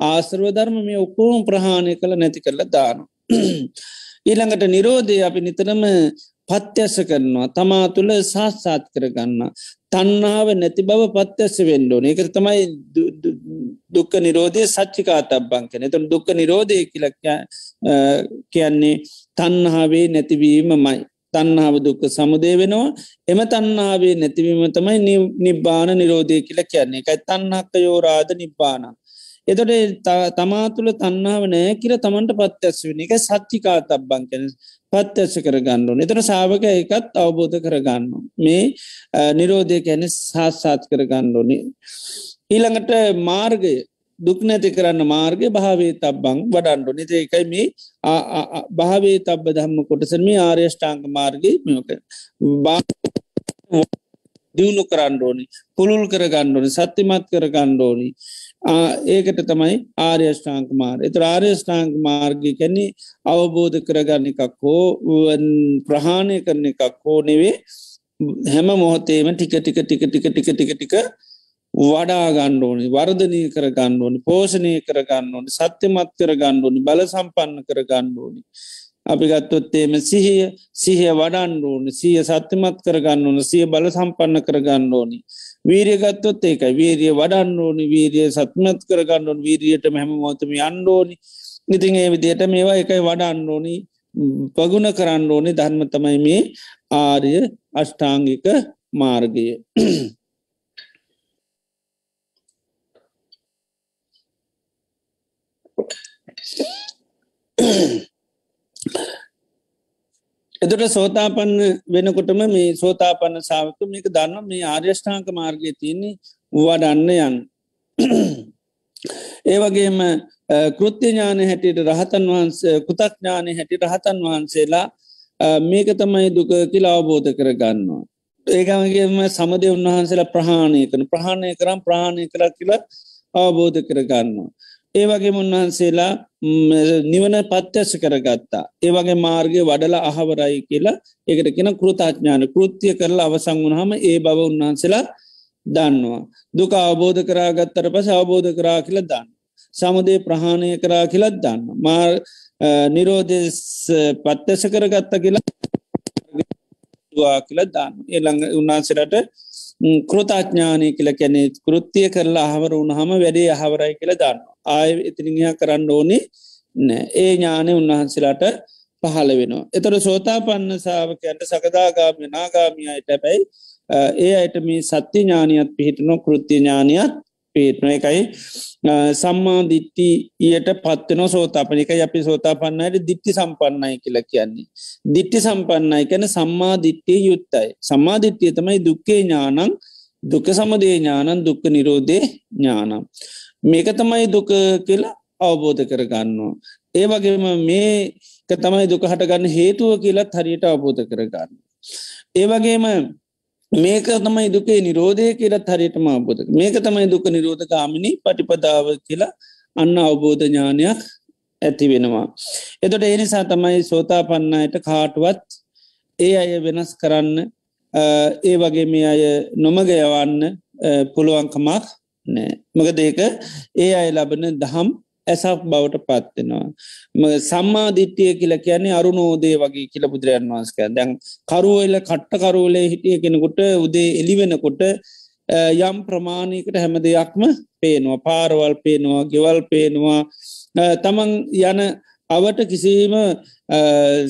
ආසර්ව ධර්ම මේ ඔක්කෝම ප්‍රහාණය කළ නැති කරල දාන. ඊළඟට නිරෝධය අපි නිතරම පත්‍යස කරනවා තමා තුළ සාස්සාත් කරගන්න. තන්නාව නැති බව පත්‍යස වෙන්ඩෝන එක තමයි දුක්ක නිරෝධය සච්චිකා තබ්බං කෙන තුන් දුක්ක නිරෝධය කියලක් කියන්නේ තන්නාවේ නැතිවීම මයි. තන්නාව දුක්ක සමුදේ වෙනවා. එම තන්නාවේ නැතිවීම තමයි නිබ්බාන නිරෝධය කියල කියන්නේ. එකයි තන්නක්ක යෝරාධ නිබ්බාන. එතොට තමා තුළ තන්නාව නෑ කියර තමන්ට පත්ඇස් වෙන එක සච්චිකා තබ්බං කෙන පත්ඇස කරගන්නු එතර සාාවක එකත් අවබෝධ කරගන්න මේ නිරෝධය කැන සාස්සාත් කරගන්නඩෝනේ ඊළඟට මාර්ගය. දුක් නැති කරන්න මාර්ගය භාවේ තබ්බං වඩන්ඩු. නිත එකයි මේ භාවේ තබ්බ දහම්ම කොටසම මේ ආර්යෂ්ඨාංක මාර්ගය මක. දියුණු කරන්න ඕනි පුළුල් කරගන්න ඕනි සත්‍යමත් කරගන්න ඕනි. ඒකට තමයි ආර්යෂ්ඨාංක මාර් එත ආර්යෂ්ඨාංක මාර්ගය කැන්නේ අවබෝධ කරගන්න එකක් හෝ ප්‍රහාණය කරන එකක් හෝ නෙවේ හැම මොහොතේම ටික ටික ටික ටික ටික ටික ටික වඩා ගණ්ඩෝනි වර්ධනය කර ගණ්ඩෝනි පෝෂණය කර ගණ්ඩෝනි සත්‍යමත් කර ගණ්ඩෝනි බල සම්පන්න කර ගණ්ඩෝනි අපි ගත්තොත්තේම සිහිය සිහිය වඩන්ඩෝනි සිය සත්‍යමත් කරගන්න ඕන සිය බල සම්පන්න කරගන්න ඕනි. වීරිය ගත්තොත් ඒකයි වීරිය වඩන්න ඕනි වීරිය සත්මත් කරගන්නඩුවන් වීරියට මෙහම මොතම අන්ඩෝනි ඉතින් ඒ විදියට මේවා එකයි වඩන්න ඕනි පගුණ කරන්න ඕනි ධර්මතමයි මේ ආර්ය අෂ්ඨාංගික මාර්ගය. එතට සෝතාපන්න වෙනකොටම මේ සෝතාපන්න සාාවක මේක දන්න මේ ආර්යෂ්ඨාංක මාර්ගය තියන්නේ වඩන්න යන්. ඒවගේම කෘත්‍ය ඥාන හැටියට රහතන් වහන්ස කෘතඥානය හැටි රහතන් වහන්සේලා මේක තමයි දුක කියලා අවබෝධ කරගන්නවා. ඒකමගේම සමදය උන්වහන්සේලා ප්‍රහාණය කන ප්‍රහාණය කරම් ප්‍රාණය කර කියලා අවබෝධ කරගන්නවා. ඒ වගේ උන්වහන්සේලා නිවන පත්්‍යස කරගත්තා. ඒවගේ මාර්ගය වඩල අහවරයි කියලා ඒකට කෙන කෘතාඥාන කෘතිය කරලා අවසං වුණහම ඒ බව උන්වහන්සේලා දන්නවා. දුක අවබෝධ කරාගත්තර පස අවබෝධ කරා කියල දන්න. සමදේ ප්‍රහාණය කරා කියලත් දන්න. මාර් නිරෝධ පත්්‍යස කරගත්ත කියලා කියල දන්න. එළඟ උන්වහන්සේලට කෘතාඥානය කියල කැනෙ කෘතිය කරලා අහවර උනහම වැඩේ අහවරයි කියල දන්න. ආය ඉතිනිහා කරන්න ඕනේ නෑ ඒ ඥානය උන්වහන්සේලාට පහළ වෙනවා. එතර සෝතා පන්න සාාවකයන්ට සකදාගාමය නාගාමියයට ඇැබැයි ඒ අයට මේ සත්‍ය ඥානයත් පිහිටනො කෘති ඥානයත් පිහිටන එකයි සම්මා දිට්ටි ඊයට පත්වන සෝතාපනික අපි සෝතා පන්නයට දිට්ටි සම්පන්නයි කියලා කියන්නේ. දිට්ටි සම්පන්නයි කැන සම්මා දිට්ටිය යුත්තයි. සම්මා දිට්ටිය තමයි දුක්කේ ඥානං දුක සමදේ ඥානන් දුක්ක නිරෝධය ඥානම්. මේක තමයි දුක කියලා අවබෝධ කරගන්නවා. ඒ වගේම මේක තමයි දුක හටගන්න හේතුව කියලත් හරියට අවබෝධ කරගන්න. ඒ වගේම මේක තමයි දුකේ නිරෝධය කියලත් හරියටම අවබෝධ මේක තමයි දුක නිරෝධ ගාමිණි පටිපදාව කියලා අන්න අවබෝධ ඥානයක් ඇති වෙනවා. එතොට එනිසා තමයි සෝතා පන්නයට කාටුවත් ඒ අය වෙනස් කරන්න ඒ වගේ මේ අය නොමග යවන්න පුළුවන්කමක් නෑ. මක දෙක ඒ අය ලබන දහම් ඇසක් බවට පත්වෙනවා සම්මාධිට්්‍යය කියල කියන්නේ අරුණෝදේ වගේ කියල බුදුරයන් වහන්ස්ක දැන් කරුවල කට්ට කරුවලේ හිටිය කෙනෙකුට උදේ එලිවෙනකොට යම් ප්‍රමාණයකට හැම දෙයක්ම පේනවා. පාරවල් පේනවා ගෙවල් පේනවා. තමන් යන අවට කිසිීම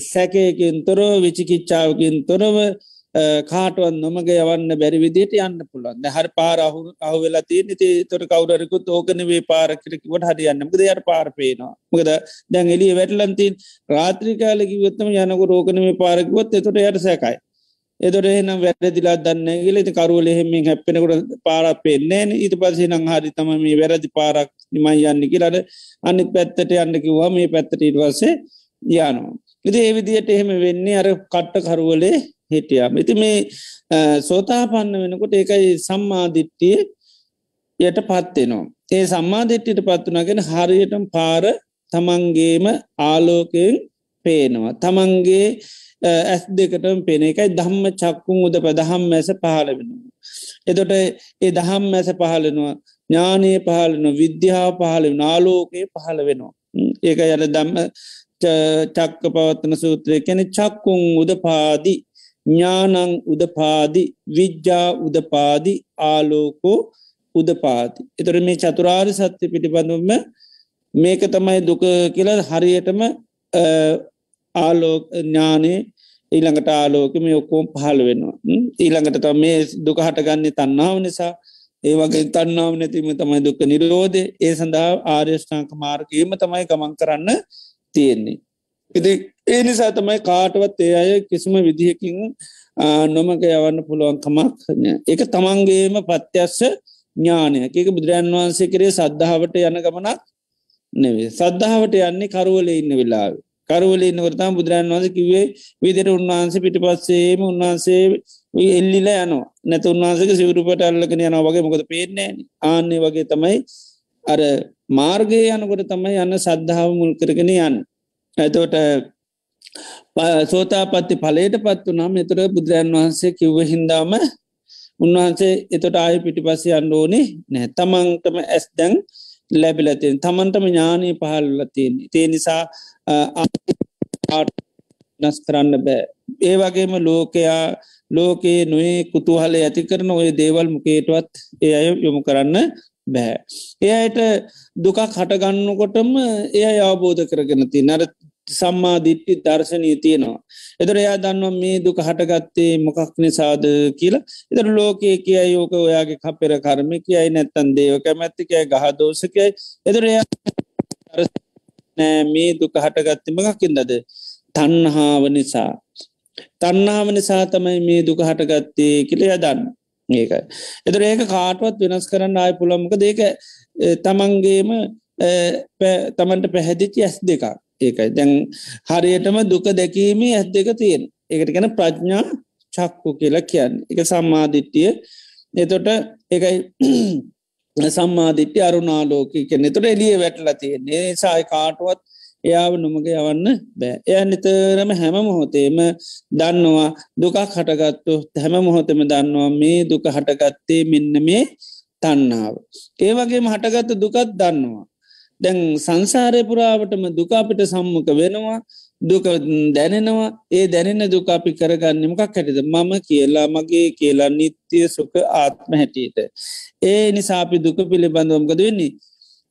සැකයකින් තොරව විචිකිච්චාවකින් තොරව Eh, කාටුවන් නොමග යවන්න බැරි විදිට යන්න පුළුවන්. හර පාරහු අහු වෙලා තිය නති තොර කවුරෙකු ඕකනවේ පාරකිරකිවට හරියන්නමක දෙයට පාරපේනවා මකද? දැන් එලිය වැටලන්තින් රාත්‍රිකාලකිවත්තම යනක රෝකනවේ පාරකිවොත් එතොට යට සැකයි. එදොට එහෙනම් වැරදිලා දන්න ගලෙති කරුවල එහෙමින් හැපෙනකොට පාරක් පෙන්නේන ඊට පසේ නං හරි තම මේ වැරදි පාරක් නිමයි යන්න කියලට අනිත් පැත්තට යන්න කිවවා. මේ පැත්තට ඉටවසේ යනවා. ඉති ඒවිදියට එහෙම වෙන්නේ අර කට්ට කරුවලේ හිටියම්. ඉති මේ සෝතාපන්න වෙනකොට ඒකයි සම්මාධිට්ටිය යට පත්වෙනවා. ඒ සම්මාධිට්ටිට පත්වනගෙන හරියටම පාර තමන්ගේම ආලෝකයෙන් පේනවා. තමන්ගේ ඇස් දෙකටම පෙන එකයි දම්ම චක්කුන් උද ප්‍රදහම් මැස පහල වෙනවා. එතොට ඒ දහම් මැස පහලනවා ඥානය පහලන විද්‍යාව පහල නාලෝකයේ පහල වෙනවා. ඒක යන දම්ම චක්ක පවත්තන සූත්‍රය කැන චක්කුන් උදපාදි ඥානං උදපාදි විද්‍යා උදපාදි ආලෝකෝ උදපාති. එතොර මේ චතුරාරි සත්‍ය පිටිබඳුම මේක තමයි දුක කියලා හරියටම ආලෝක ඥානය ඊළඟට ආලෝක මේ ඔක්කෝම් පහළ වෙනවා ඊළඟට තම මේ දුක හටගන්නේ තන්නාව නිසා ඒ වගේ තන්නාව නැතිම තමයි දුක්ක නිරෝධ ඒ සඳහා ආර්යෂ්ඨාංක මාර්ගීම තමයි ගමන් කරන්න තියෙන්නේ. ඉති ඒ නිසා තමයි කාටවත් ඒ අය කිසිම විදිහකින් නොමක යවන්න පුළුවන් කමක් එක තමන්ගේම පත්‍යස්ස ඥානයක්. එක බුදුරන් වහන්සේ කරේ සද්ධාවට යන ගමනක් නෙවේ සද්ධාවට යන්නේ කරුවල ඉන්න වෙලාව. කරුවල ඉන්නවරතා බුදුරන් වන්ස කිවේ විදිර උන්වහන්සේ පිටි පස්සේම උන්වහන්සේ එල්ලිල යනවා. නැත උන්වහන්සක සිවරුපට අල්ලකන යන වගේ මොකද පේන්නේ ආන්නේ වගේ තමයි අර මාර්ගය යනකොට තමයි යන්න සද්ධාව මුල් කරගෙන යන්න. ඇතෝට සෝතාපත්ති පලට පත් වනම් එතර බුදුරන් වහන්සේ කිව්ව හින්දාම උන්වහන්සේ එතොට ආය පිටි පස්ස අන්න ඕනේ නෑ තමන්ටම ඇස් දැන් ලැබිලතියෙන් තමන්ටම ඥානය පහල්ලතියෙන් තේ නිසා නස් කරන්න බෑ. ඒ වගේම ලෝකයා ලෝකයේ නොේ කුතුහල ඇති කරන ඔය දේවල් මුකේටවත් ඒ අය යොමු කරන්න බෑ. එයට දුකක් හටගන්නකොටම එය අවබෝධ කරගෙන ති නර සම්මා දිට්ටි දර්ශනය තියෙනවා. එතර එයා දන්නවා මේ දුක හටගත්තේ මොකක් නිසාද කියලා එතර ලෝකයේ කියයි යෝක ඔයාගේ කපෙර කර්ම කියයි නැත්තන් දේව කැමැත්තිකය ගහදෝසකයි එතර නෑ මේ දුක හටගත්තමකකින්දද තන්නහාව නිසා. තන්නාව නිසා තමයි මේ දුක හටගත්තේ කියල යදන්න. ඒකයි. එතර ඒක කාටුවත් වෙනස් කරන්න ආය පුළොමක දෙක තමන්ගේම තමන්ට පැහැදිචි ඇස් දෙකක් ඒකයි. දැන් හරියටම දුක දැකීමේ ඇස් දෙක තියෙන ඒකට ගැන ප්‍රඥා චක්කු කියලා කියන්න. එක සම්මාධිට්ටිය එතොට එකයි සම්මාධිට්‍ය අරුණාලෝක කෙනෙ තොට එලිය වැටලා තියෙන්නේ. සායි කාටුවත් එයාව නොමග යවන්න බෑ. එය නිතරම හැම මොහොතේම දන්නවා දුකක් හටගත්තු හැම මොහොතම දන්නවා මේ දුක හටගත්තේ මෙන්න මේ තන්නාව. ඒවගේම හටගත්ත දුකත් දන්නවා. දැන් සංසාරය පුරාවටම දුකාපිට සම්මක වෙනවා දුක දැනෙනවා ඒ දැනෙන දුකාපි කරගන්නමකක් හැටිද මම කියලා මගේ කියලා නිත්‍යය සුක ආත්ම හැටියට. ඒ නිසාපි දුක පිළිබඳවම්කද වෙන්නේ.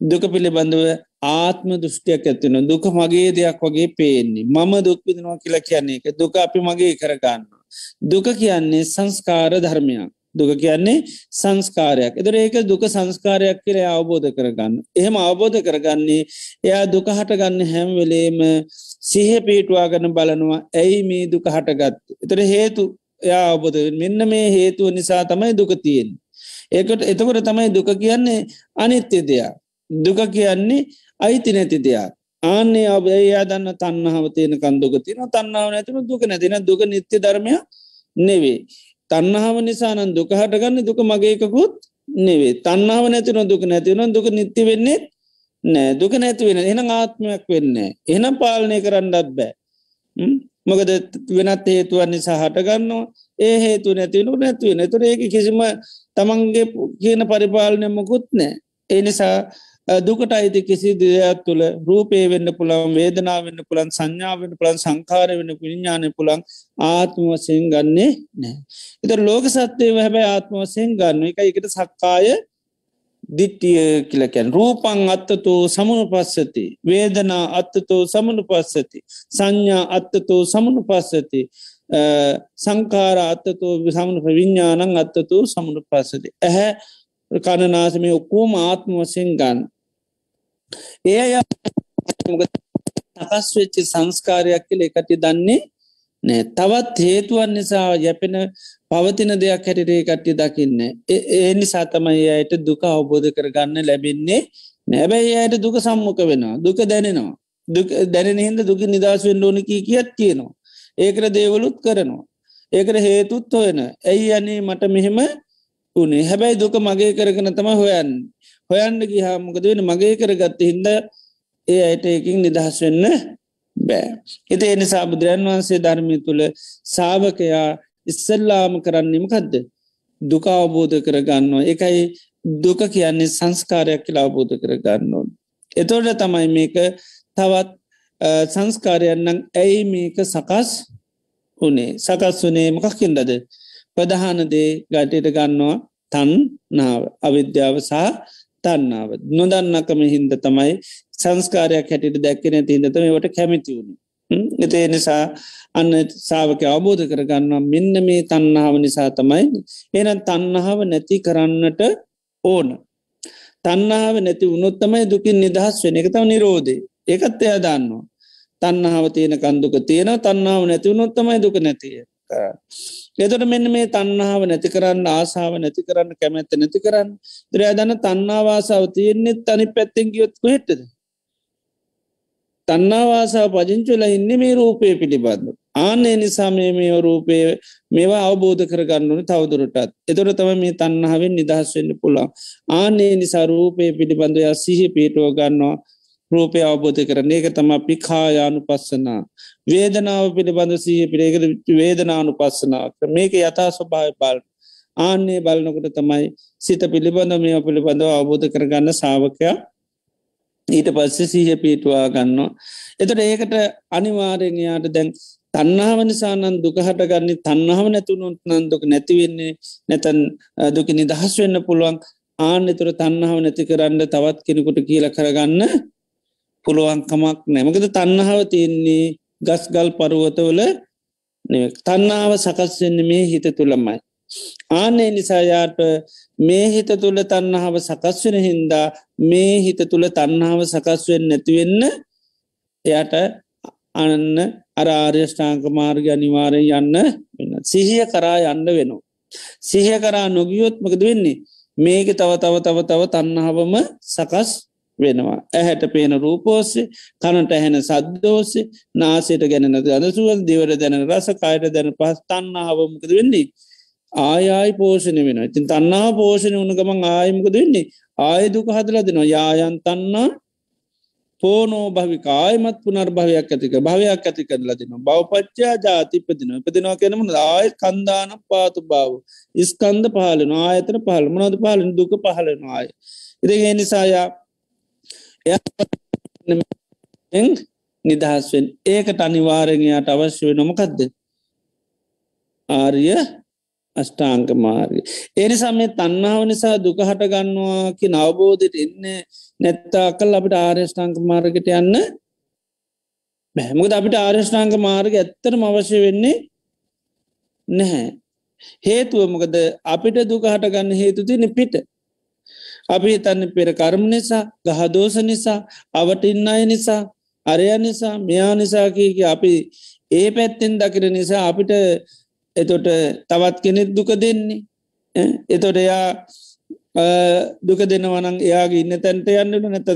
දුක පිළිබඳව ආත්ම දෘෂ්ටියක් ඇතින දුක මගේ දෙයක් වගේ පේන්නේ මම දුක්විදනවා කියලා කියන්නේ එක දුක අපි මගේ කරගන්න. දුක කියන්නේ සංස්කාර ධර්මයක්. දුක කියන්නේ සංස්කාරයක් එතර ඒක දුක සංස්කාරයක් කියර අවබෝධ කරගන්න. එහෙම අවබෝධ කරගන්නේ එයා දුක හටගන්න හැම් වෙලේම සිහ පීටවාගන බලනවා ඇයි මේ දුක හටගත්. එතර හේතු එයා අවබෝධ මෙන්න මේ හේතුව නිසා තමයි දුක තියෙන්. ඒකට එතකොට තමයි දුක කියන්නේ අනිත්‍ය දෙයක්. දුක කියන්නේ අයිති නැති දෙයක්. ආන්නේ අබයා දන්න තන්නහාව තියෙන කන්දුක තින තන්නාව නැතිම දුක නැතින දුක නිත්‍ය ධර්මය නෙවේ. තන්නහාව නිසානන් දුක හටගන්න දුක මගේකකුත් නෙවේ තන්නාව නැතින දුක නැතිවන දුක නිත්ති වෙන්නේ නෑ. දුක නැති වෙන එන ආත්මයක් වෙන්න එනම් පාලනය කරන්නත් බෑ. මොකද වෙනත් හේතුවන් නිසා හටගන්නවා. ඒ හේතු නැතිවනු නැතිවෙන තුර ඒක කිසිම තමන්ගේ කියන පරිපාලනයමකුත් නෑ. ඒ නිසා දුකට අයිති කිසි දෙයක් තුළ රූපේ වෙන්න පුළන් වේදනා වෙන්න පුළන් සංඥාවෙන් පුළන් සංකාර වෙන පිරිඥානය පුළන් ආත්ම වසයෙන් ගන්නේ නෑ. එත ලෝක සත්‍යය හැබැයි ආත්ම වසයෙන් ගන්න එක එකට සක්කාය දිට්ටිය කියලකැන් රූපං අත්තතු සමුණු පස්සති වේදනා අත්තතු සමුණු පස්සති සංඥා අත්තතු සමුණු පස්සති සංකාර අත්තතු සමුණු විඤ්ඥානං අත්තතු සමුණු පස්සති ඇහැ කණනාසමය ඔක්කෝම ආත්ම වසයෙන් ගන්න. ඒ අය තකස් වෙච්චි සංස්කාරයක් කියල එකටි දන්නේ නෑ. තවත් හේතුවන් නිසා යැපෙන පවතින දෙයක් හැටිරේ කට්ටි දකින්න ඒ නිසා තමයි අයට දුක අවබෝධ කරගන්න ලැබෙන්නේ නැබැයි අයට දුක සම්මුක වෙනවා. දුක දැනෙනවා. දුක දැනෙන හිද දුක නිදශවෙන් ලෝනකී කියත් කියනවා ඒකට දේවලුත් කරනවා. ඒකට හේතුත් හොයන ඇයි අනේ මට මෙහෙම උනේ හැබැයි දුක මගේ කරගෙන තම හොයන් හොයන්න ගිහා මොකද වෙන මගේ කරගත්ත හින්ද ඒ අයට එකින් නිදහස් වෙන්න බෑ. එති එනිසා බුදුරන් වහන්සේ ධර්මය තුළ සාාවකයා ඉස්සල්ලාම කරන්නේම කදද. දුක අවබෝධ කරගන්නවා එකයි දුක කියන්නේ සංස්කාරයක් කියලා අවබෝධ කරගන්නවා. එතොට තමයි මේක තවත් සංස්කාරයන්නම් ඇයි මේක සකස් වනේ සකස් වනේ මොකක්කින්දද ප්‍රධානදේ ගටට ගන්නවා තන් නාව අවිද්‍යාව සහ තන්නාව නොදන්නකම හින්ද තමයි සංස්කාරයක් හැටිට දැක්කෙන තිීදතම වට කැමිති වුණ එතේ නිසා අන්න සාාවක අවබෝධ කරගන්නවා මෙන්න මේ තන්නාව නිසා තමයි. එන තන්නහාව නැති කරන්නට ඕන. තන්නාව නැති උනොත්තමයි දුකින් නිදහස් වෙන එක තව නිරෝධය ඒකත් එය දන්නවා. තන්නාව තියෙන කන්දුක තියෙන තන්නාව නැති උනොත්තමයි දුක නැතිය එතොට මෙන්න මේ තන්නාව නැති කරන්න ආසාාව නැති කරන්න කැමැත්ත නැති කරන්න. දරයාදන්න තන්නාවාසාාව තියෙන්නේෙත් තනි පැත්තෙන් ගියොත්ක හෙටද තන්නාවාසාාව පජංචුල ඉන්න මේ රූපය පිළිබඳ ආනේ නිසා මේ මේ රූපය මේවා අවබෝධ කරගන්නුන තවදුරටත්. එතොට තම මේ තන්නහාවෙන් නිදහස් වෙන්න පුළා ආනේ නිසා රූපය පිළිබඳය සිහි පිටුව ගන්නවා. රූපය අවබෝධ කරන ඒක තම අපි කායානු පස්සනා වේදනාව පිළිබඳ සීහ පිළේකද වේදනානු පස්සනා මේක යථා ස්වභාව බල් ආන්නේ බලනකොට තමයි සිත පිළිබඳ මේ පිළිබඳව අවබෝධ කරගන්න සාාවකයා ඊට පස්සේ සීහ පිටවා ගන්නවා. එතට ඒකට අනිවාරෙන්යාට දැන් තන්නාව නිසානන් දුකහට ගන්නේ තන්නාව නැතුනුත් නන්දුක නැතිවෙන්නේ නැතන් දුක නිදහස් වෙන්න පුළුවන්. ආන එතුර තන්නාව නැති කරන්න තවත් කෙනෙකුට කියල කරගන්න පුළුවන්කමක් නැමකද තන්නහාව තියෙන්නේ ගස් ගල් පරුවතවල තන්නාව සකස්වෙන්න මේ හිත තුළමයි. ආනේ නිසායාට මේ හිත තුළ තන්නහාව සකස්වෙන හින්දා මේ හිත තුළ තන්නාව සකස්වෙන් නැතිවෙන්න එයට අන්න අරාර්යෂ්ඨාංක මාර්ග අනිවාරය යන්න වෙන්න සිහිය කරා යන්න වෙනවා. සිහය කරා නොගියොත්මකද වෙන්නේ මේක තව තව තව තව තන්නහාවම සකස් වෙනවා. ඇහැට පේන රූපෝස්සේ කනට ඇහෙන සද්දෝස්සේ නාසයට ගැනෙන අදසුවල් දිවර දැන රස කායට දැන පස් තන්නාවමකද වෙන්නේ. ආයයි පෝෂණය වෙන ඉතින් තන්නා පෝෂණය වුණ ගමන් ආයමකද වෙන්නේ? ආයදුක හදල දෙනවා. යායන් තන්නා පෝනෝ භවික ආයමත් පුනර් භවයක් ඇතික භවයක් ඇති කරලා දෙන බවපච්චා ජාතිපදින පදිනවා කෙනම ආය කන්දාන පාතු බව ඉස්කන්ද පහලන ආයතන පහල මනද පාලන දුක පහලන ආය. ඉරගේ නිසායා නිදහස්වෙන් ඒකට අනිවාරණයට අවශ්‍ය වෙන නොමකක්ද ආර්ය අෂ්ටාංක මාර්ග. එනිසා මේ තන්නාව නිසා දුක හට ගන්නවා කි නවබෝධයට එන්න නැත්තා කල් අපිට ආර්යෂ්ඨාංක මාර්ගට යන්න බැහමුද අපිට ආර්යෂ්ඨාංක මාර්ග ඇත්තරම අවශ්‍ය වෙන්නේ නැහැ. හේතුවමකද අපිට දුක හට ගන්න හේතු තින පිට. අපි හිතන්න පෙර කර්ම නිසා ගහදෝස නිසා අවටින්න අය නිසා අරය නිසා මෙයා නිසාකීක අපි ඒ පැත්තෙන් දකිර නිසා අපිට එතොට තවත් කෙනෙත් දුක දෙන්නේ. එතොට එයා දුක දෙනවනං එයාගේ ඉන්න තැන්ට යන්නට නැත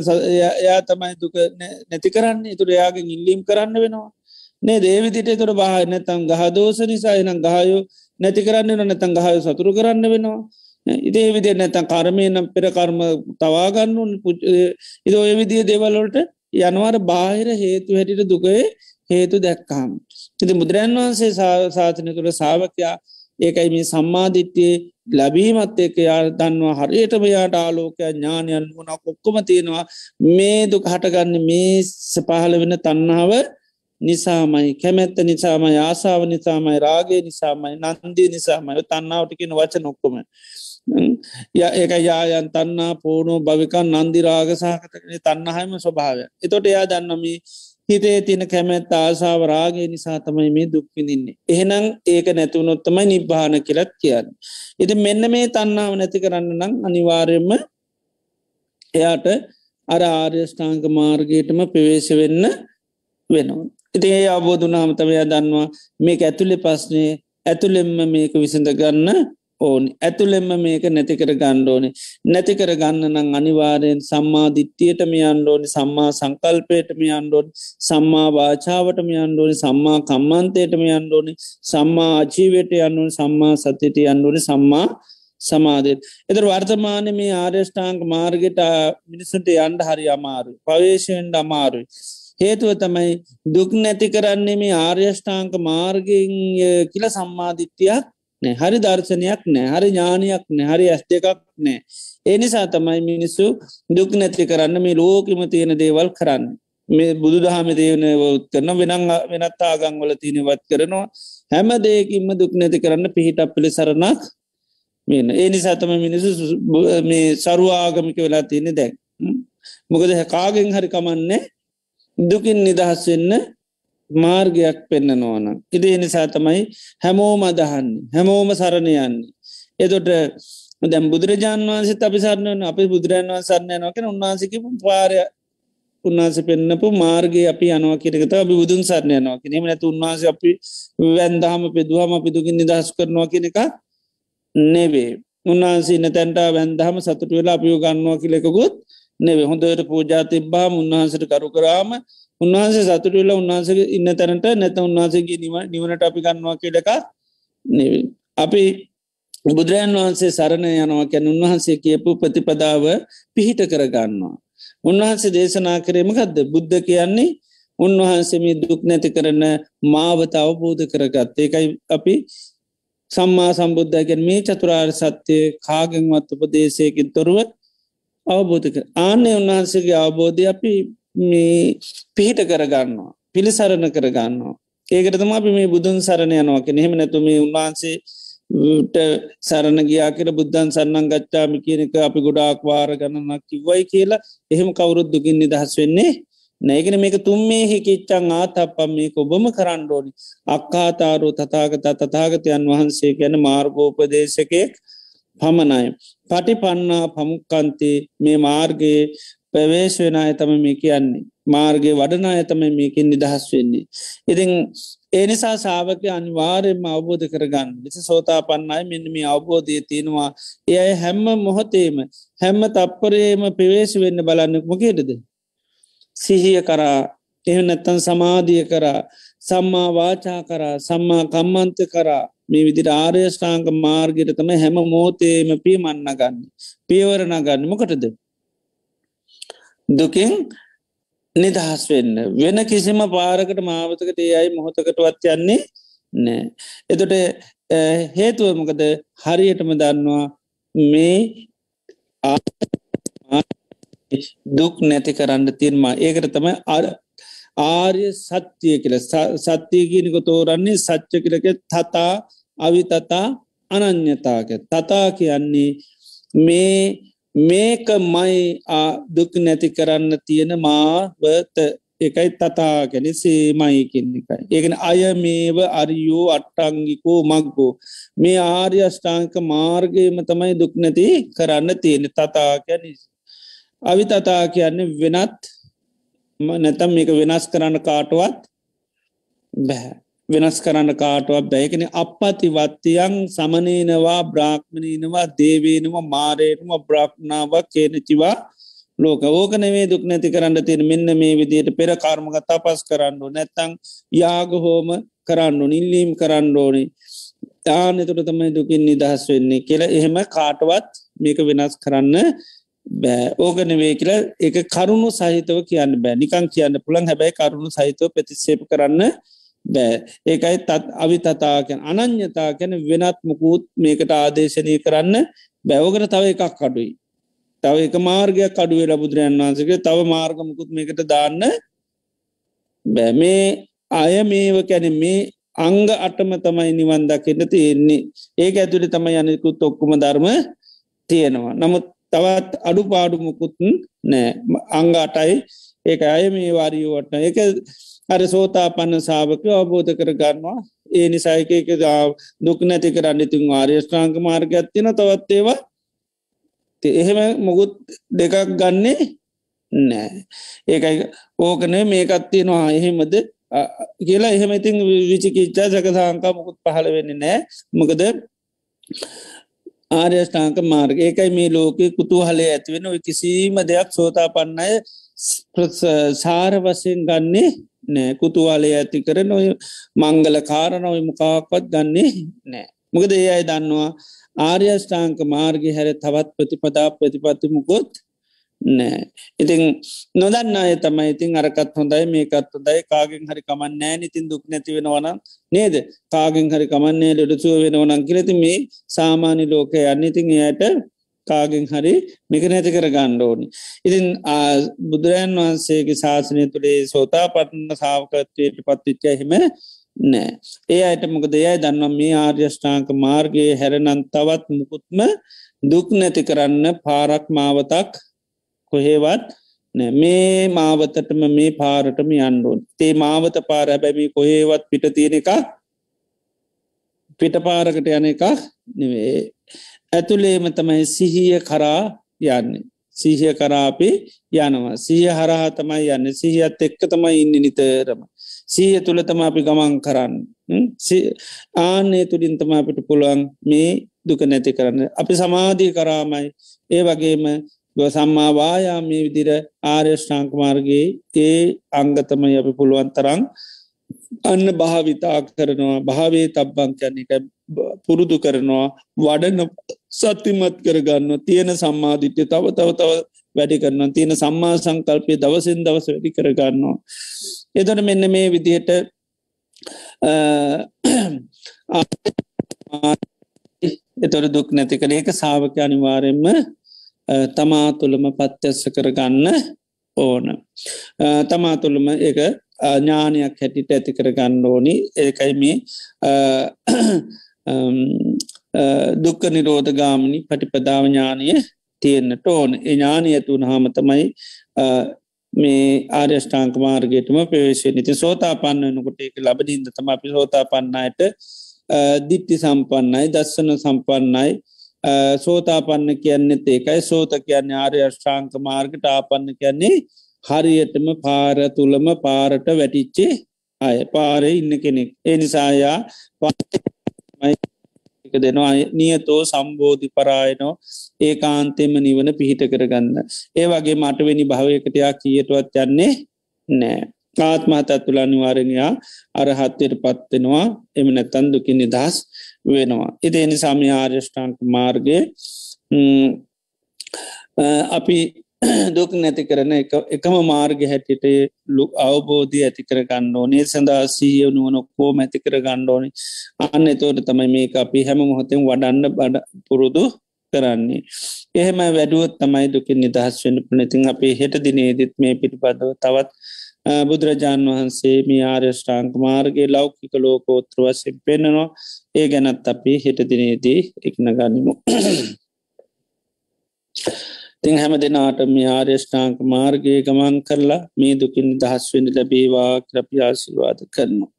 එයා තමයි දුක නැති කරන්න. තුර එයාගේ ඉල්ලීම් කරන්න වෙනවා. නේ දේවිදිට තුර බාහ නැතන් ගහදෝස නිසා එනම් ගහයෝ නැති කරන්න නැතන් ගහය සතුරු කරන්න වෙනවා. ඉදේ විදි නැතන් කර්මය නම් පෙර කර්ම තවාගන්න ඉද ඔය විදිිය දෙවල්ලොට යනවාර බාහිර හේතු හැටිට දුකේ හේතු දැක්කාම්. ඉති බුදුරන් වහන්සේ සාසනය තුළ සාාවකයා ඒකයි මේ සම්මාධිත්‍යයේ ලැබීමත් එක්ක යා දන්නවා. හරියටම යාට ආලෝකය ඥානයන් වුණක් ඔක්කොම තියෙනවා. මේ දුක හටගන්න මේ සපහල වෙන තන්නාව නිසාමයි කැමැත්ත නිසාමයි ආසාාව නිසාමයි රාගේ නිසාමයි නන්දී නිසාමයි. තන්නාවටකින වච නොක්කොම ය ඒක යායන් තන්නා පෝනෝ භවිකන් නන්දිරාග සහකතකන තන්නහම ස්වභාවය එතොට එයා දන්නමී හිතේ තින කැමැත් ආසාාව රාගේ නිසා තමයි මේ දුක්විදින්නේ. එහෙනම් ඒක නැතිවුණොත්තමයි නිබ්භාන කියලත් කියන්න. ඉති මෙන්න මේ තන්නාව නැති කරන්න නම් අනිවාර්යම එයාට අර ආර්යෂ්ඨාංක මාර්ගයටම ප්‍රවේශ වෙන්න වෙනවා. ඉති ඒ අවබෝධනාමතවය දන්නවා මේක ඇතුළෙ පස්නේ ඇතුළෙම්ම මේක විසඳ ගන්න ඕනි. ඇතුළෙම්ම මේක නැතිකර ගණ්ඩෝනි නැතිකර ගන්න නං අනිවාරයෙන් සම්මා දිට්ටියටම අන්ඩෝනි සම්මා සංකල්පයටම අන්ඩෝනි සම්මා වාචාවටම අන්ඩෝනි සම්මා කම්මන්තයටම අන්ඩෝනි සම්මා අජීවයට අන්නුවන සම්මා සතියට අන්ඩෝනි සම්මා සමාධයට. එතර වර්තමාන මේ ආර්යෂ්ඨාංක මාර්ගට මිනිසුන්ට යන්ඩ හරි අමාරු පවේශයෙන්ට අමාරුයි. හේතුව තමයි දුක් නැති කරන්නේ මේ ආර්යෂ්ඨාංක මාර්ගෙන් කියල සම්මාධිත්‍යයක් නෑ. හරි දර්ශනයක් නෑ. හරි ඥානයක් නෑ. හරි ඇස් දෙකක් නෑ. ඒ නිසා තමයි මිනිස්සු දුක් නැති කරන්න මේ ලෝකම තියෙන දේවල් කරන්න. මේ බුදු දහම දේවනවත් කරන වෙනං වෙනත් ආගංවල තියනවත් කරනවා. හැම දෙයකින්ම දුක් නැති කරන්න පිහිටක් පිළි සරණක් මෙන්න. ඒ නිසාතම මිනිසු මේ සරුවාගමික වෙලා තියෙන දැක් මොකද කාගෙන් හරි කමන්නේ දුකින් නිදහස් වෙන්න මාර්ගයක් පෙන්න්න නොවන. ඉති එනිසා තමයි හැමෝම අදහන්නේ හැමෝම සරණයන්නේ. එතොට දැම් බුදුරජාන් වන්සේ අපි සරණයන අපි බුදුරන් වන් සරණය නොකෙන උන්වහන්සකි පාරය උන්වහස පෙන්න්නපු මාර්ගය අපි අනවා කිරකත අපි බුදුන් සරණය නවා කියෙම නැත උන්වහස අපි වැන්දහම පෙදුවහම අපි දුකින් නිදහස් කරනවා කෙනෙක නෙවේ. උන්වහන්සේ නතැන්ට වැන්දහම සතුට වෙලා අපියෝ ගන්නවා කිලෙකුත් නෙවේ හොඳට පූජා තිබ්බාම උන්වහන්සට කරු කරාම උන්වහන්සේ සතුටවෙල උන්වහන්සේ ඉන්න තැනට නැත උන්වහන්සේගේ නිවනට අපි ගන්නවා කියලක නෙවේ. අපි බුදුරජන් වහන්සේ සරණ යනවා කැන උන්වහන්සේ කියපු ප්‍රතිපදාව පිහිට කරගන්නවා. උන්වහන්සේ දේශනා කරේමකක්ද බුද්ධ කියන්නේ උන්වහන්සේ මේ දුක් නැති කරන මාවත අවබෝධ කරගත් ඒකයි අපි සම්මා සම්බුද්ධයගෙන් මේ චතුරාර් සත්‍යය කාගෙන්වත් උපදේශයකින් තොරුව අවබෝධ කර ආන්‍ය උන්වහන්සේගේ අවබෝධය අපි මේ පිහිට කරගන්නවා පිළිසරණ කරගන්නවා. ඒකටතම අපි මේ බුදුන් සරණ යනවා කෙනෙහෙම නැතුම උන්වහන්සේ සරණ ගයා කියල බුද්ධන් සන්නන් ගච්ඡාමි කියනක අපි ගොඩාක් වාර ගණනක් කිව්වයි කියලා එහෙම කවුරුත් දුකින් නිදහස් වෙන්නේ නැගෙන මේක තුම්මේ හිකිච්චන් ආතප්පම් මේක ඔබම කරණ්ඩෝනි අක්කාතාරු තතාගත තතාගතයන් වහන්සේ ගැන මාර්ගෝපදේශකයෙක් පමණයි. පටි පන්නා පමුක්කන්තේ මේ මාර්ගයේ පැවේශ වෙන අයතම මේ කියන්නේ. මාර්ගය වඩන අයතම මේකින් නිදහස් වෙන්නේ. ඉතිං ඒනිසා සාාවක අනිවාරයෙන්ම අවබෝධ කරගන්න විස සෝතා පන්නයි මෙන්න මේ අවබෝධය තියෙනවා එය හැම්ම මොහොතේම හැම්ම තප්පරේම පිවේශ වෙන්න බලන්නක් මොකේටද. සිහිය කරා එහ නැත්තන් සමාධිය කරා සම්මා වාචා කරා සම්මා කම්මන්ත කරා මේ විදිට ආර්යෂ්ඨාංක මාර්ගයට තම හැම මෝතේම පියමන්න ගන්න පියවරණ ගන්න මොකටද දුකින් නිදහස් වෙන්න. වෙන කිසිම පාරකට මාවතකට ඒ අයි මොහොතකටවත් යන්නේ නෑ. එතොට හේතුවමකද හරියටම දන්නවා මේ දුක් නැති කරන්න තිර්මා ඒකට තමයි අර ආර්ය සත්‍යය කියල. සත්‍යය කියනක තෝරන්නේ සච්ච කරක තතා අවිතතා අනං්‍යතාක තතා කියන්නේ මේ මේක මයි දුක් නැති කරන්න තියෙන මාවත. එකයි තතා ගැන සේමයි කෙන්නෙකයි. ඒගෙන අය මේව අරියෝ අට්ටංගිකෝ මක්ගෝ මේ ආර්ය අෂ්ඨාංක මාර්ගයම තමයි දුක් නැති කරන්න තියෙන තතා ගැන අවිතතා කියන්නේ වෙනත්. නැතම් මේක වෙනස් කරන්න කාටුවත් බැහැ වෙනස් කරන්න කාටුවක් බැයකෙන අපපතිවත්තියන් සමනීනවා බ්‍රාක්්මණීනවා දේවේනවා මාරයනවා බ්‍රාක්්නාවක් කියනචිවා ලෝක. ඕකනවේ දුක් නැති කරන්න තියෙන. මෙන්න මේ විදියට පෙර කාර්මග තපස් කරන්නු නැත්තං යාගහෝම කරන්නු නිල්ලීම් කරන්න ඕනි. තානතුට තමයි දුකින් නිදහස් වෙන්නේ කියලා. එහෙම කාටවත් මේක වෙනස් කරන්න බෑ. ඕගන වේ කියලා එක කරුණු සහිතව කියන්න බෑ. නිකං කියන්න පුළන් හැබැයි කරුණු සහිතව ප්‍රතිශේප කරන්න බෑ. ඒකයි තත් අවි තතාකැන අනං්‍යතා කැන වෙනත් මුකුත් මේකට ආදේශනය කරන්න බැවකට තව එකක් කඩුයි තව එක මාර්ගයක් අඩුවේ බුදුරයන් වහන්සගේ. තව මාර්ගමකුත් මේකට දාන්න බෑ. මේ අය මේව කැන මේ අංග අටම තමයි නිවන් දකින්න තියෙන්නේ. ඒක ඇතුළි තමයි යනෙකුත් ඔක්කුම ධර්ම තියෙනවා. නමුත් තවත් අඩු පාඩුමකුත් නෑ. අංග අටයි. ඒක අය මේ වාරියෝට එක අර සෝතා පන්න සාාවක අවබෝධ කර ගන්නවා. ඒ නිසායකක දුක් නැති කරන්න ඉතින් ආර්යෂ්ඨාංක මාර්ගයක් තින තවත් ඒවා. එහෙම මොකුත් දෙකක් ගන්නේ නෑ ඒකයි ඕකනේ මේකත් තියෙනවා. එහෙමද? කියලා එහෙම ඉතින් විචිකිච්චා සකසාංකා මොකුත් පහළ වෙන්නේ නෑ මොකද ආර්යෂ්ඨාංක මාර්ග ඒකයි මේ ලෝක කුතු හලේ ඇතිවෙන ඔය කිසිීම දෙයක් සෝතා පන්නය සාර වසයෙන් ගන්නේ නෑ. කුතුවාලය ඇති කරන ඔය මංගල කාරණ ඔය මොකාක්වත් ගන්නේ නෑ. මොකද ඒ අයි දන්නවා ආර්යෂ්ඨාංක මාර්ග හැර තවත් ප්‍රතිපදා ප්‍රතිපත්තිමුකොත් නෑ. ඉතිං නොදන්න අය තමයි ඉතින් අරකත් හොඳයි මේකත් හොදයි කාගෙන් හරි කමන් නෑ ඉතින් දුක් නැති වෙනවන නේද? කාගෙන් හරි කමන්නේ ලෙඩසුව වෙනවනන් කිරති මේ සාමාන්‍ය ලෝකය යන්න. ඉතින් එයට කාගෙන් හරි මික නැති කර ගණ්ඩෝනි ඉතින් බුදුරජන් වහන්සේගේ ශාසනය තුළේ සෝතා පටන්න සාාවකත්වයට පත්තිච්ච එහෙම නෑ. ඒ අයට මොකද? යයි දන්නම් මේ ආර්යෂ්ඨාංක මාර්ගයේ හැරනන් තවත් මුකුත්ම දුක් නැති කරන්න පාරක් මාවතක් කොහේවත් මේ මාවතටම මේ පාරටම යන්ඩුවන් තේ මාවත පාර හැබැමි කොහේවත් පිට තියෙන එක පිට පාරකට යන එක නෙවේ ඇතුළේම තමයි සිහිය කරා යන්නේ. සිහිය කරාපි යනවා. සිහිය හරහා තමයි යන්න. සිහියත් එක්ක තමයි ඉන්න නිතරම. සීය තුළ තම අපි ගමන් කරන්න. ආනේ තුළින් තම අපිට පුළුවන් මේ දුක නැති කරන්න. අපි සමාධී කරාමයි. ඒ වගේම සම්මාවායා මේ විදිර ආර්යෂ්ඨාංකමාර්ගේ ඒ අංගතමයි අපි පුළුවන් තරං අන්න භාවිතා කරනවා. භාවේ තබ්බං කියන්න එක පුරුදු කරනවා. වඩන සත්තිමත් කරගන්න තියෙන සම්මාධිත්‍ය තව තව තව වැඩි කරන්න තියෙන සම්මා සංකල්පය දවසින් දවස වැඩි කරගන්නවා. එතට මෙන්න මේ විදිහට එතොර දුක් නැති කළ ඒක සාාවක අනිවාරෙන්ම තමා තුළම පත්්‍යස්ස කරගන්න ඕන. තමා තුළම එක ඥානයක් හැටිට ඇති කරගන්න ඕනි. ඒකයි මේ දුක්ක නිරෝධ ගාමනි පටිපදාව ඥානය තියෙන්න්නට ඕන. ඥානය ඇතුන් හාමතමයි මේ ආර්යෂ්ඨාංක මාර්ගයටම ප්‍රවේශය නිති සෝතා පන්න වනකොට එක ලබනින්ද තම අපි සෝතා පන්නයට දිට්ටි සම්පන්නයි දස්සන සම්පන්නයි. සෝතාපන්න කියන්නෙත් ඒකයි. සෝත කියන්න ආර්ය අෂ්ඨාංක මාර්ගට ආපන්න කියන්නේ හරියටම පාර තුළම පාරට වැටිච්චේ අය පාරය ඉන්න කෙනෙක්. එනිසායා දෙනවා. නියතෝ සම්බෝධි පරායනෝ ඒ කාන්තෙම නිවන පිහිට කරගන්න. ඒ වගේ මටවෙනි භාවයකටයා කියටුවත් යන්නේ නෑ. ආත්මහතත් තුළ අනිවාරණයා අරහත්වයට පත්වෙනවා එම නැතන් දුකින් නිදහස් වෙනවා. ඉති එනි සමි ආර්යෂ්ඨාන්ක මාර්ගය අපි දුක් නැති කරන එකම මාර්ග හැටිට ලුක් අවබෝධය ඇති කර ගණ්ඩෝ නේ සඳහා සීය නුවන කෝ ඇති කර ගණ්ඩෝනි අන්න එතෝට තමයි මේ අපි හැම මොහොතෙන් වඩන්න බඩ පුරුදු කරන්නේ. එහෙම වැඩුවත් තමයි දුකින් නිදහස් වන්න පනතින් අපේ හෙට දිනේදත් මේ පිටිපදව තවත් බුදුරජාණන් වහන්සේ මේ ආර්යෂ්ඨාංක මාර්ගගේ ලෞකික ලෝකෝත්‍ර වසෙන් පෙන්නවා ඒ ගැනත් අපි හෙට දිනේදී ඉක්න ගනිමු. තිං හැම දෙනාට මේ ආර්යෂ්ඨාංක මාර්ගය ගමන් කරලා මේ දුකින් දහස්වෙන ලැබේවා ක්‍රපියාශිවාද කරනවා.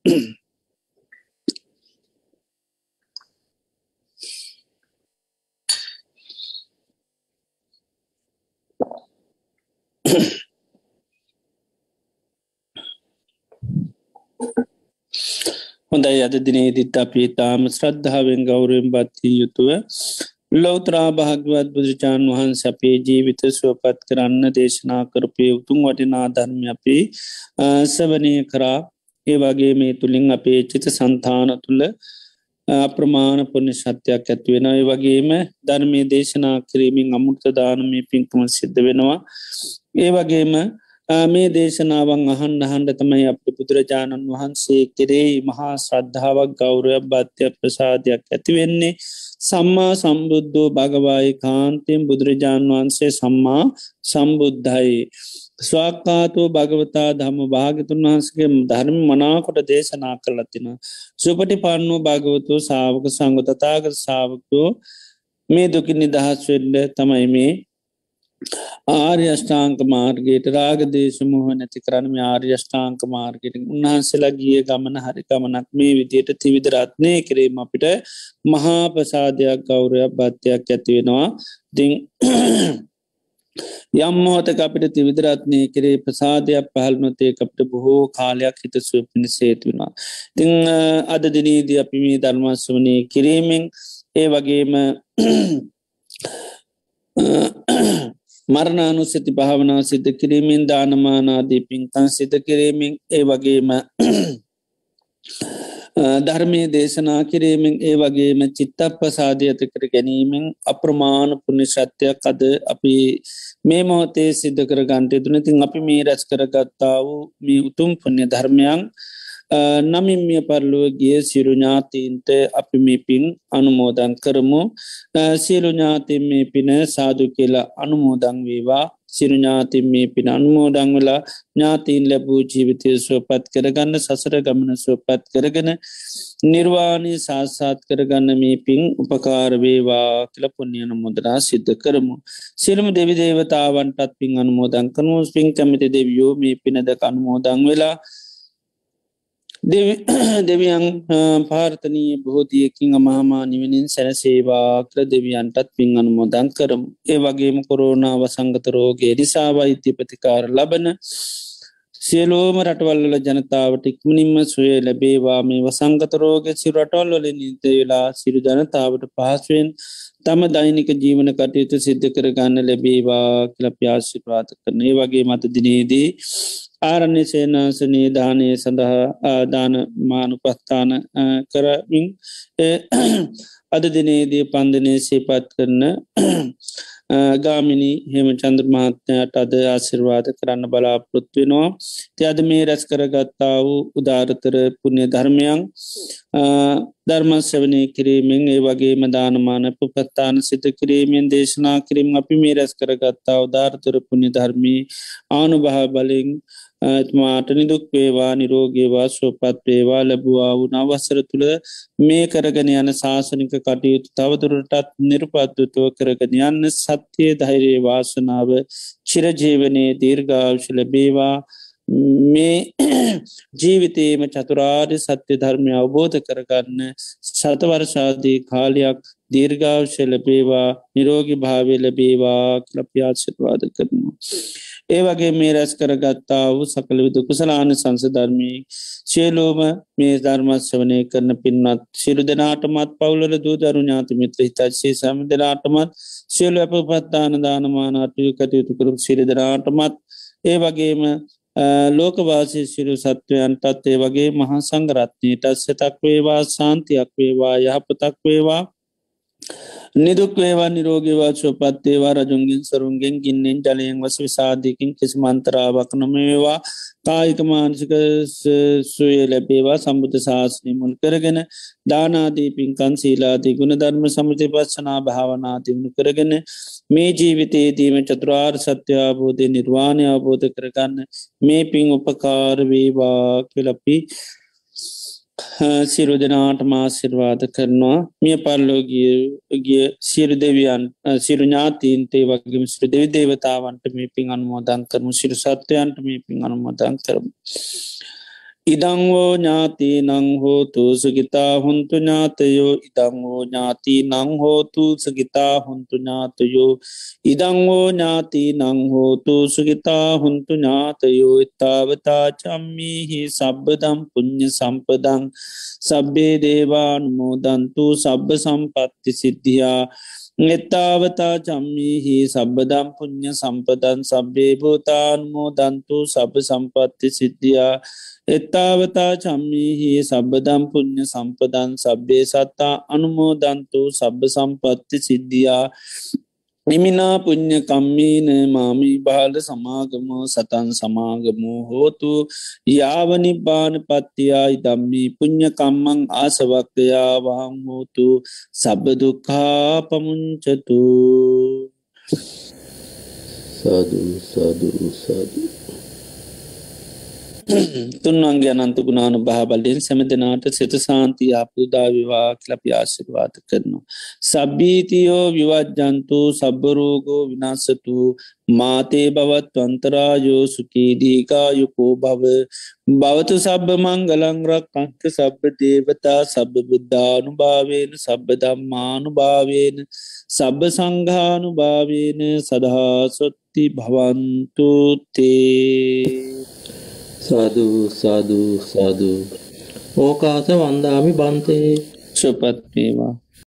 හොඳයි අද දිනේදිත් අපි තාම ශ්‍රද්ධාවෙන් ගෞරයෙන් බත්තිී යුතුව ලෝතරා භාගවත් බුදුරජාණන් වහන්ස අපේ ජීවිත සුවපත් කරන්න දේශනා කරපය උතුම් වටිනා ධර්ම අපි සවනය කරා. ඒ වගේ මේ තුළින් අපේ චිත සන්තාන තුළ අප්‍රමාණ පුුණ ශත්‍යයක් ඇත්වෙන ඒ වගේම ධර්මය දේශනා කිරීමෙන් අමුෘත දානමය පින්කම සිද්ධ වෙනවා. ඒ වගේම මේ දේශනාවන් අහන් අහන්ඩ තමයි අප බුදුරජාණන් වහන්සේ කෙරෙයි මහා ශ්‍රද්ධාවක් ගෞරය බත්‍ය ප්‍රසාධයක් ඇතිවෙන්නේ සම්මා සම්බුද්ධෝ භගවායි කාන්තයෙන් බුදුරජාණන් වහන්සේ සම්මා සම්බුද්ධයි. ස්වාක්කාතෝ භගවතා ධම භාගතුන් වහන්සගේ ධර්ම මනාකොට දේශනා කරලතින. සුපටි පන්නෝ භගවතු සාාවක සංගතතාග සාාවකෝ මේ දුකි නිදහස් වෙල්ල තමයි මේ ආර්යෂ්ඨාංක මාර්ගයට රාගදේශමහ නැති කරනම ආර්යෂ්ඨාංක මාර්ගයට උන්හන්සේලා ගිය ගමන හරි ගමනක් මේ විදියට තිවිදරත්නය කිරීම අපිට මහා ප්‍රසාධයක් ගෞරයක් බත්වයක් ඇතිවෙනවා දිං යම්මෝතක අපිට තිවිදරත්නය කරේ ප්‍රසාධයක් පහල්නොතේ අපට බොහෝ කාලයක් හිත සුවපිනි සේතුවනා. තිං අද දිනීදී අපි මේ ධර්මස්වනය කිරීමෙන් ඒ වගේම මරණානුස්සති භාවනා සිද්ධ කිරීමෙන් දානමානාදී පින්කන් සිත කිරීමෙන් ඒ වගේම ධර්මය දේශනා කිරීමෙන් ඒ වගේම චිත්තප ප්‍රසාධය ඇත කර ගැනීමෙන් අප්‍රමාණ පුුණි ශත්‍යයක් අද අපි මේ මොහොතේ සිද්ධ කර ගන්ටය තුන තින් අපි මේ රැස් කරගත්තා වූ මේ උතුම් පුුණ්‍ය ධර්මයන් නමින්මිය පරලුව ගිය සිරුඥාතීන්ට අපි මේ පින් අනුමෝදන් කරමු සිරුඥාතින් මේ පින සාදු කියලා අනුමෝදං වේවා සිරුඥාතින් මේ පින අනුමෝඩං වෙලා ඥාතීන් ලැබූ ජීවිතය සුවපත් කරගන්න සසර ගමන සුවපත් කරගෙන නිර්වාණය සාස්සාත් කරගන්න මේ පින් උපකාරවේවා කියල පුුණ්්‍යයන මුදරා සිද්ධ කරමු. සිරුම දෙවි දේවතාවන්ටත් පින් අනුමෝදං කරනු පින් කැමිති දෙවියෝ මේ පිනද අනුමෝදං වෙලා දෙවියන් පාර්තනී බෝධියකින් අමහමා නිවනින් සැනසේවා කර දෙවියන්ටත් පින් අනුමෝදන් කරම්. ඒ වගේම කොරෝනාව සංගතරෝගේ නිසාවෛත්‍ය ප්‍රතිකාර ලබන සියලෝම රටවල්ල ජනතාවට ඉක්මනින්ම සුවේ ලැබේවා. මේ වසංගතරෝග සිරටවල්වල නිත වෙලා සිරු ජනතාවට පහසුවෙන් තම දෛනික ජීවන කටයුතු සිද්ධ කරගන්න ලැබේවා කියල ප්‍යාශිපාත කරනේ වගේ මත දිනේදී ආරණ්‍ය සේනාසනී දානය සඳහා ආදාන මානුපස්ථාන කරමින් අද දිනේදී පන්දනය සේපත් කරන ගාමිනි හෙම චන්ද්‍ර මහත්නයට අද ආසිර්වාද කරන්න බලාපොත්වෙනවා තියද මේ රැස් කරගත්තා වූ උදාරතර පුුණ්‍ය ධර්මයන් ධර්මස්වනය කිරීමෙන් ඒ වගේ මදානමාන පුපත්තාන සිත කිරීමෙන් දේශනා කිරීම අපි මේ රැස් කරගත්තා උදාරතර පුුණ්‍ය ධර්මී ආනුභහ බලින් ඇත්මාට නිදුක් වේවා නිරෝගේවා ශෝපත් වේවා ලැබවා වුණ අවසර තුළ මේ කරගෙන යන ශාසනික කටයුතු තවදුරටත් නිර්පත්තුතුව කරගෙන යන්න සත්‍යය ධෛරයේ වාසනාව චිරජීවනයේ දීර්ගාවශ ලැබේවා. මේ ජීවිතේම චතුරාර්ය සත්‍ය ධර්මය අවබෝධ කරගන්න සතවර්ෂාදී කාලයක් දීර්ගාවශ ලැබේවා නිරෝගි භාවය ලැබේවා කලප්‍යාශිර්වාද කරනවා. ඒ වගේ මේ රැස් කරගත්තා වූ සකළ විදු කුසලාන සංසධර්මී ශේලෝම මේ ධර්මස් වනය කරන පින්වත් සිරු දෙනාටමත් පවුලර දූ දරු ඥාති මිත්‍ර හිතත්සේ සම දෙනාටමත් සියලු අප පත්තාන දානමානාටය කටයුතු කරු සිරිදනාටමත් ඒ වගේම ලෝකවාසී සිරු සත්වයන්ටත් ඒ වගේ මහා සංගරත්නයට සතක් වේවා සාන්තියක් වේවා යහපතක් වේවා. නිදුක් වේවා නිරෝගවා ශෝපත්තේවා රජුන්ගෙන් සරුන්ගෙන් ගින්නෙන් ජලයෙන් වස විසාධයකින් කිසි මන්තරාවක් නොමේවා. කායික මානසික සුවේ ලැබේවා. සම්බුධ ශාසනය මුල් කරගෙන දානාදී පින්කන් සීලාදී ගුණ ධර්ම සමති පස්සනා භාවනාතිවුණු කරගෙන මේ ජීවිතයේදීම චතුරාර් සත්‍යාබෝධය නිර්වාණය අවබෝධ කරගන්න මේ පින් උපකාරවේවා කියලපි සිරු දෙනාට මාසිර්වාද කරනවා. මිය පල්ලෝගියගිය සිරු දෙවියන් සිරු ඥාතීන්තේ වගේම සිරු දෙවි දේවතාවන්ට මේ පින් අනුමෝදන් කරමු. සිරු සත්වයන්ට මේ පින් අනුමෝදන් කරමු. ඉඩංවෝ ඥාති නංහෝතු සුගිතා හුන්තු ඥාතයෝ ඉඩංවෝ ඥාති නංහෝතු සගිතා හුන්තු ඥාතයෝ ඉඩංවෝ ඥාති නංහෝතු සුගිතා හුන්තු ඥාතයෝ ඉත්තාවතා චම්මිහි සබ්බදම් පුං්ඥ සම්පදං සබ්බේ දේවානුමෝදන්තු සබ්බ සම්පත්ති සිද්ධියා එත්තාවතා චම්මිහි සබ්බදම් පුං්ඥ සම්පදන් සබ්බේ භූතාන්මෝදන්තු සබ සම්පත්ති සිද්ධියා. එත්තාවතා චම්මිහි සබ්බදම් පුුණ්්‍ය සම්පදන් සබ්බේ සත්තා අනුමෝදන්තු සබ්බ සම්පත්ති සිද්ධියා. නිමිනා පුං්ඥ කම්මීන මාමී බාල සමාගමෝ සතන් සමාගමෝ හෝතු. යාවනිබාන පත්තියායි දම්මී පුං්ඥ කම්මං ආසවක්කයාවාං හෝතු. සබදුකා පමුංචතු සාධ සාධ සාධ තුන්වන්ගේ අනන්ත ගුණානු භාබලයෙන් සැම දෙනාට සිත සාන්තිය අපුදාවිවා කලපි ආශිර්වාත කරනවා. සබ්බීතියෝ විවජ්ජන්තු සබ්බරෝගෝ විනාසතු මාතේ බවත් වන්තරායෝ සුකීදීකායුකෝ භව භවතු සබ්බ මංගලංරක් අන්ත සබ්බ දේවතා සබ්බ බුද්ධානු භාවේන සබ්බ දම්මානු භාවේන සබ්බ සංඝානු භාවේන සදහාසොත්ති භවන්තුතේ සාධූ සාධූ සාධූ ඕකාස වන්දාමි බන්තේ. සුපත් වේවා.